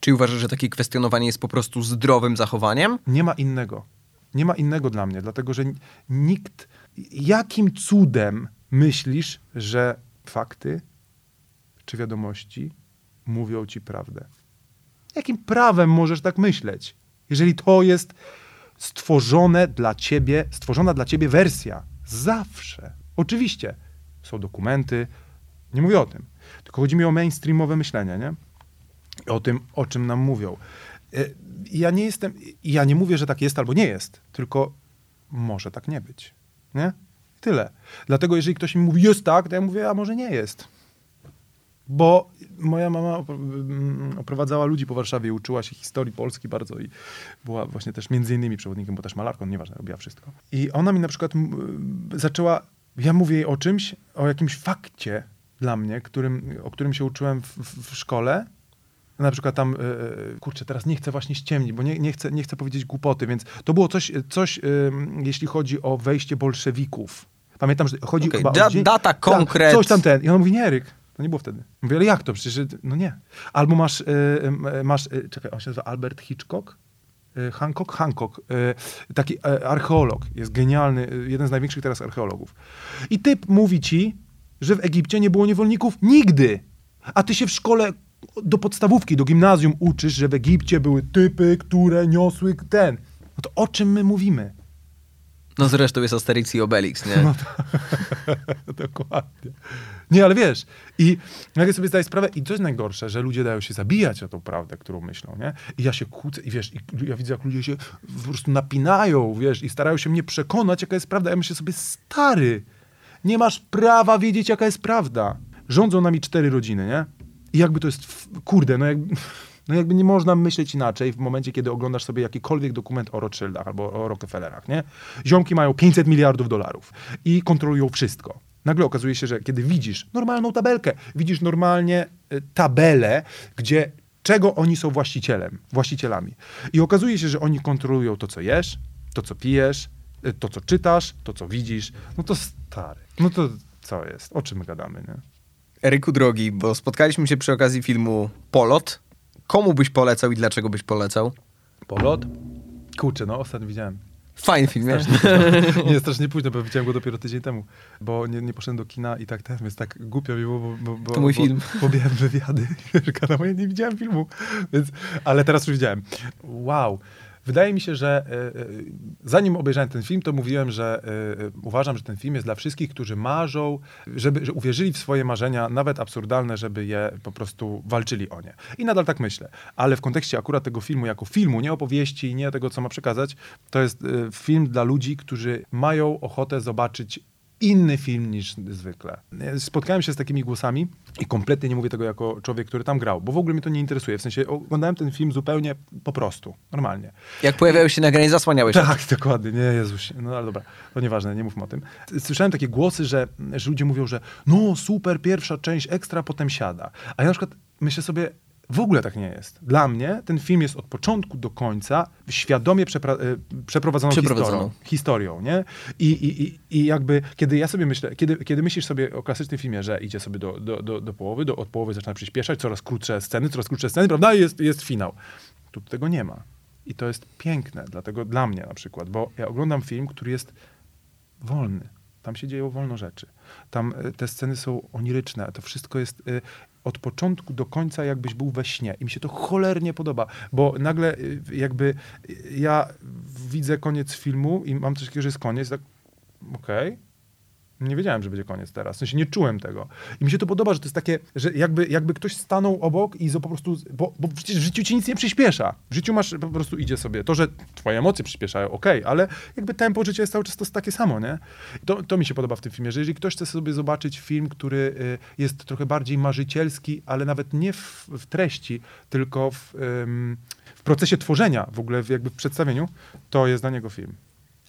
S1: Czy uważasz, że takie kwestionowanie jest po prostu zdrowym zachowaniem?
S2: Nie ma innego. Nie ma innego dla mnie, dlatego że nikt. Jakim cudem myślisz, że fakty czy wiadomości mówią ci prawdę? Jakim prawem możesz tak myśleć, jeżeli to jest stworzone dla ciebie, stworzona dla ciebie wersja? Zawsze. Oczywiście są dokumenty, nie mówię o tym, tylko chodzi mi o mainstreamowe myślenie, nie? o tym, o czym nam mówią. E, Ja nie jestem, ja nie mówię, że tak jest albo nie jest, tylko może tak nie być. Nie? Tyle. Dlatego jeżeli ktoś mi mówi, jest tak, to ja mówię, a może nie jest. Bo moja mama mm, oprowadzała ludzi po Warszawie uczyła się historii Polski bardzo i była właśnie też między innymi przewodnikiem, bo też malarką, nieważne, robiła wszystko. I ona mi na przykład zaczęła, ja mówię jej o czymś, o jakimś fakcie dla mnie, którym, o którym się uczyłem w, w, szkole, na przykład tam, e, kurczę, teraz nie chcę właśnie ściemnić, bo nie, nie, chcę, nie chcę powiedzieć głupoty, więc to było coś, coś jeśli chodzi o wejście bolszewików. Pamiętam, że chodzi
S1: Okej,
S2: chyba
S1: da-
S2: o dzień,
S1: data,
S2: tak,
S1: konkret.
S2: Coś tam ten. I on mówi, nie, Eryk, to nie było wtedy. Mówię, ale jak to? Przecież, no nie. Albo masz, e, masz e, czekaj, on się nazywa Albert Hitchcock? E, Hancock? Hancock. Taki e, archeolog. Jest genialny, jeden z największych teraz archeologów. I typ mówi ci, że w Egipcie nie było niewolników nigdy. A ty się w szkole do podstawówki, do gimnazjum uczysz, że w Egipcie były typy, które niosły ten. No to o czym my mówimy?
S1: No zresztą jest Asterix i Obelix, nie?
S2: No *laughs* Dokładnie. Nie, ale wiesz, i nagle sobie zdaję sprawę, i jest najgorsze, że ludzie dają się zabijać o tą prawdę, którą myślą, nie? I ja się kłócę, i wiesz, i ja widzę, jak ludzie się po prostu napinają, wiesz, i starają się mnie przekonać, jaka jest prawda. Ja myślę sobie, stary, nie masz prawa wiedzieć, jaka jest prawda. Rządzą nami cztery rodziny, nie? I jakby to jest, kurde, no jakby... No jakby nie można myśleć inaczej w momencie, kiedy oglądasz sobie jakikolwiek dokument o Rothschildach albo o Rockefellerach, nie? Ziomki mają 500 miliardów dolarów i kontrolują wszystko. Nagle okazuje się, że kiedy widzisz normalną tabelkę, widzisz normalnie y, tabelę, gdzie czego oni są właścicielem, właścicielami. I okazuje się, że oni kontrolują to, co jesz, to, co pijesz, y, to, co czytasz, to, co widzisz. No to stary. No to co jest? O czym my gadamy, nie?
S1: Eryku drogi, bo spotkaliśmy się przy okazji filmu Polot. Komu byś polecał i dlaczego byś polecał?
S2: Polot? Kurczę, no ostatnio widziałem.
S1: Fajny film, wiesz? *laughs*
S2: Nie, strasznie późno, bo widziałem go dopiero tydzień temu, bo nie, nie poszedłem do kina i tak ten jest tak głupio mi było, bo, bo, bo,
S1: To mój
S2: bo,
S1: film. *laughs*
S2: Bo miałem wywiady, wiesz, kanał, ja nie widziałem filmu, więc, ale teraz już widziałem. Wow. Wydaje mi się, że e, e, zanim obejrzałem ten film, to mówiłem, że e, uważam, że ten film jest dla wszystkich, którzy marzą, żeby, że uwierzyli w swoje marzenia, nawet absurdalne, żeby je po prostu walczyli o nie. I nadal tak myślę. Ale w kontekście akurat tego filmu, jako filmu, nie opowieści, nie tego, co ma przekazać, to jest film dla ludzi, którzy mają ochotę zobaczyć inny film niż zwykle. Spotkałem się z takimi głosami i kompletnie nie mówię tego jako człowiek, który tam grał, bo w ogóle mnie to nie interesuje. W sensie oglądałem ten film zupełnie po prostu, normalnie.
S1: Jak pojawiały się nagrania, zasłaniałeś.
S2: Tak, dokładnie, nie, Jezus. No ale dobra, to nieważne, nie mówmy o tym. Słyszałem takie głosy, że, że ludzie mówią, że no super, pierwsza część ekstra, potem siada. A ja na przykład myślę sobie, w ogóle tak nie jest. Dla mnie ten film jest od początku do końca świadomie przepra- e, przeprowadzoną,
S1: Przeprowadzoną.
S2: Historią, historią, nie? I, i, i, I jakby, kiedy ja sobie myślę, kiedy, kiedy myślisz sobie o klasycznym filmie, że idzie sobie do, do, do, do połowy, do, od połowy zaczyna przyspieszać, coraz krótsze sceny, coraz krótsze sceny, prawda? I jest, jest finał. Tu tego nie ma. I to jest piękne, dlatego dla mnie na przykład, bo ja oglądam film, który jest wolny. Tam się dzieją wolno rzeczy. Tam y, te sceny są oniryczne. To wszystko jest y, od początku do końca, jakbyś był we śnie. I mi się to cholernie podoba, bo nagle y, jakby y, ja widzę koniec filmu i mam coś takiego, że jest koniec, tak okej. Nie wiedziałem, że będzie koniec teraz. W sensie nie czułem tego. I mi się to podoba, że to jest takie, że jakby, jakby ktoś stanął obok i po prostu, bo, bo przecież w życiu ci nic nie przyspiesza. W życiu masz, po prostu idzie sobie. To, że twoje emocje przyspieszają, okej, ale jakby tempo życia jest cały czas to takie samo, nie? To, to mi się podoba w tym filmie, że jeżeli ktoś chce sobie zobaczyć film, który y, jest trochę bardziej marzycielski, ale nawet nie w, w treści, tylko w, w procesie tworzenia, w ogóle jakby w przedstawieniu, to jest dla niego film.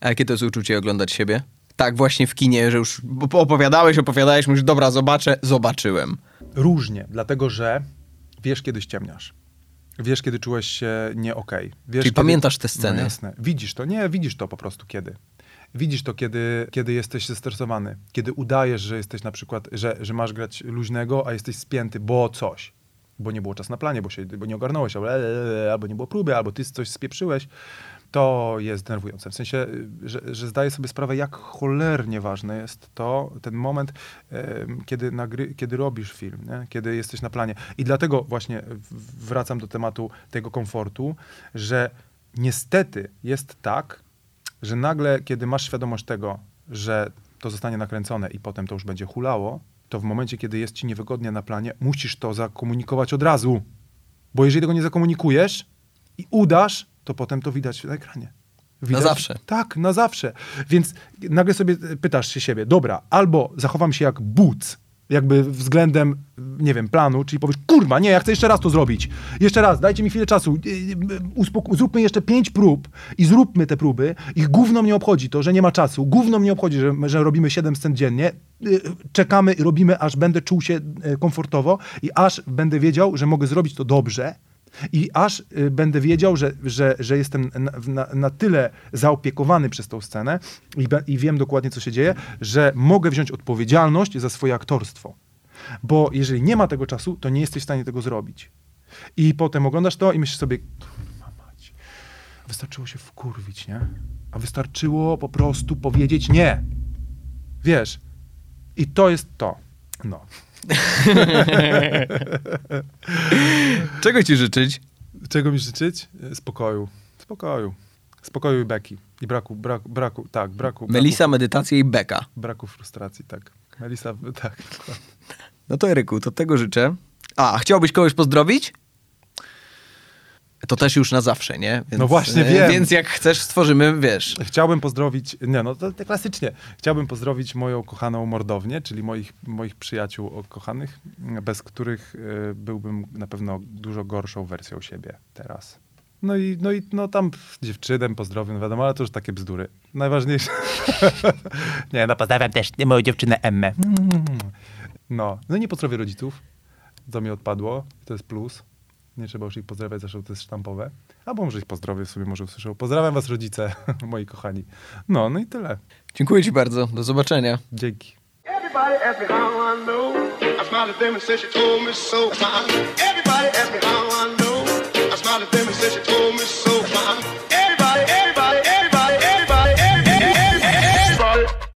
S1: A jakie to jest uczucie oglądać siebie? Tak właśnie w kinie, że już opowiadałeś, opowiadałeś, mówisz, dobra, zobaczę, zobaczyłem.
S2: Różnie, dlatego że wiesz, kiedy ściemniasz. Wiesz, kiedy czułeś się nie okej. Wiesz,
S1: Czyli
S2: kiedy...
S1: pamiętasz te sceny?
S2: No jasne. Widzisz to. Nie, widzisz to po prostu kiedy. Widzisz to, kiedy, kiedy jesteś zestresowany. Kiedy udajesz, że jesteś na przykład, że, że masz grać luźnego, a jesteś spięty, bo coś. Bo nie było czasu na planie, bo, się, bo nie ogarnąłeś, albo, albo nie było próby, albo ty coś spieprzyłeś. To jest denerwujące. W sensie, y, że, że zdaję sobie sprawę, jak cholernie ważne jest to, ten moment, kiedy, nagry, kiedy robisz film, nie? kiedy jesteś na planie. I dlatego właśnie wracam do tematu tego komfortu, że niestety jest tak, że nagle, kiedy masz świadomość tego, że to zostanie nakręcone i potem to już będzie hulało, to w momencie, kiedy jest ci niewygodnie na planie, musisz to zakomunikować od razu. Bo jeżeli tego nie zakomunikujesz i udasz, to potem to widać na ekranie. Widać,
S1: zawsze.
S2: Tak, na zawsze. Więc nagle sobie pytasz się siebie, dobra, albo zachowam się jak but, jakby względem, nie wiem, planu, czyli powiesz, kurwa, nie, ja chcę jeszcze raz to zrobić. Jeszcze raz, dajcie mi chwilę czasu. Yy, uspoko- zróbmy jeszcze pięć prób i zróbmy te próby. Ich gówno mnie obchodzi to, że nie ma czasu. Gówno mnie obchodzi, że, że robimy siedem scen dziennie. Yy, Czekamy i robimy, aż będę czuł się komfortowo i aż będę wiedział, że mogę zrobić to dobrze. I aż y, będę wiedział, że, że, że jestem na, na, tyle zaopiekowany przez tą scenę i, be, i wiem dokładnie, co się dzieje, że mogę wziąć odpowiedzialność za swoje aktorstwo. Bo jeżeli nie ma tego czasu, to nie jesteś w stanie tego zrobić. I potem oglądasz to i myślisz sobie, "Kurwa mać, wystarczyło się wkurwić, nie? A wystarczyło po prostu powiedzieć nie. Wiesz? I to jest to. No. *laughs*
S1: Czego ci życzyć?
S2: Czego mi życzyć? E, Spokoju. Spokoju. Spokoju i beki. I braku, braku, braku tak, braku.
S1: Melisa, medytacja i beka.
S2: Braku, braku frustracji, tak. Melisa, *laughs* tak.
S1: No to Eryku, to tego życzę. A chciałbyś kogoś pozdrowić? To też już na zawsze, nie? Więc,
S2: No właśnie,
S1: e,
S2: wiem.
S1: Więc jak chcesz, stworzymy, wiesz.
S2: Chciałbym pozdrowić, nie no, to, to klasycznie. Chciałbym pozdrowić moją kochaną mordownię, czyli moich, moich przyjaciół kochanych, bez których y, byłbym na pewno dużo gorszą wersją siebie teraz. No i, no i no tam dziewczynę pozdrowię, no wiadomo, ale to już takie bzdury. Najważniejsze. *laughs* nie, no pozdrawiam też moją dziewczynę Emmę. No, no i nie pozdrowię rodziców. To mi odpadło, to jest plus. Nie trzeba już ich pozdrawiać, zresztą to jest sztampowe. Albo może ich pozdrowię, w sobie może usłyszą. Pozdrawiam was rodzice, *laughs* moi kochani. No, no i tyle.
S1: Dziękuję ci bardzo. Do zobaczenia.
S2: Dzięki.
S3: Everybody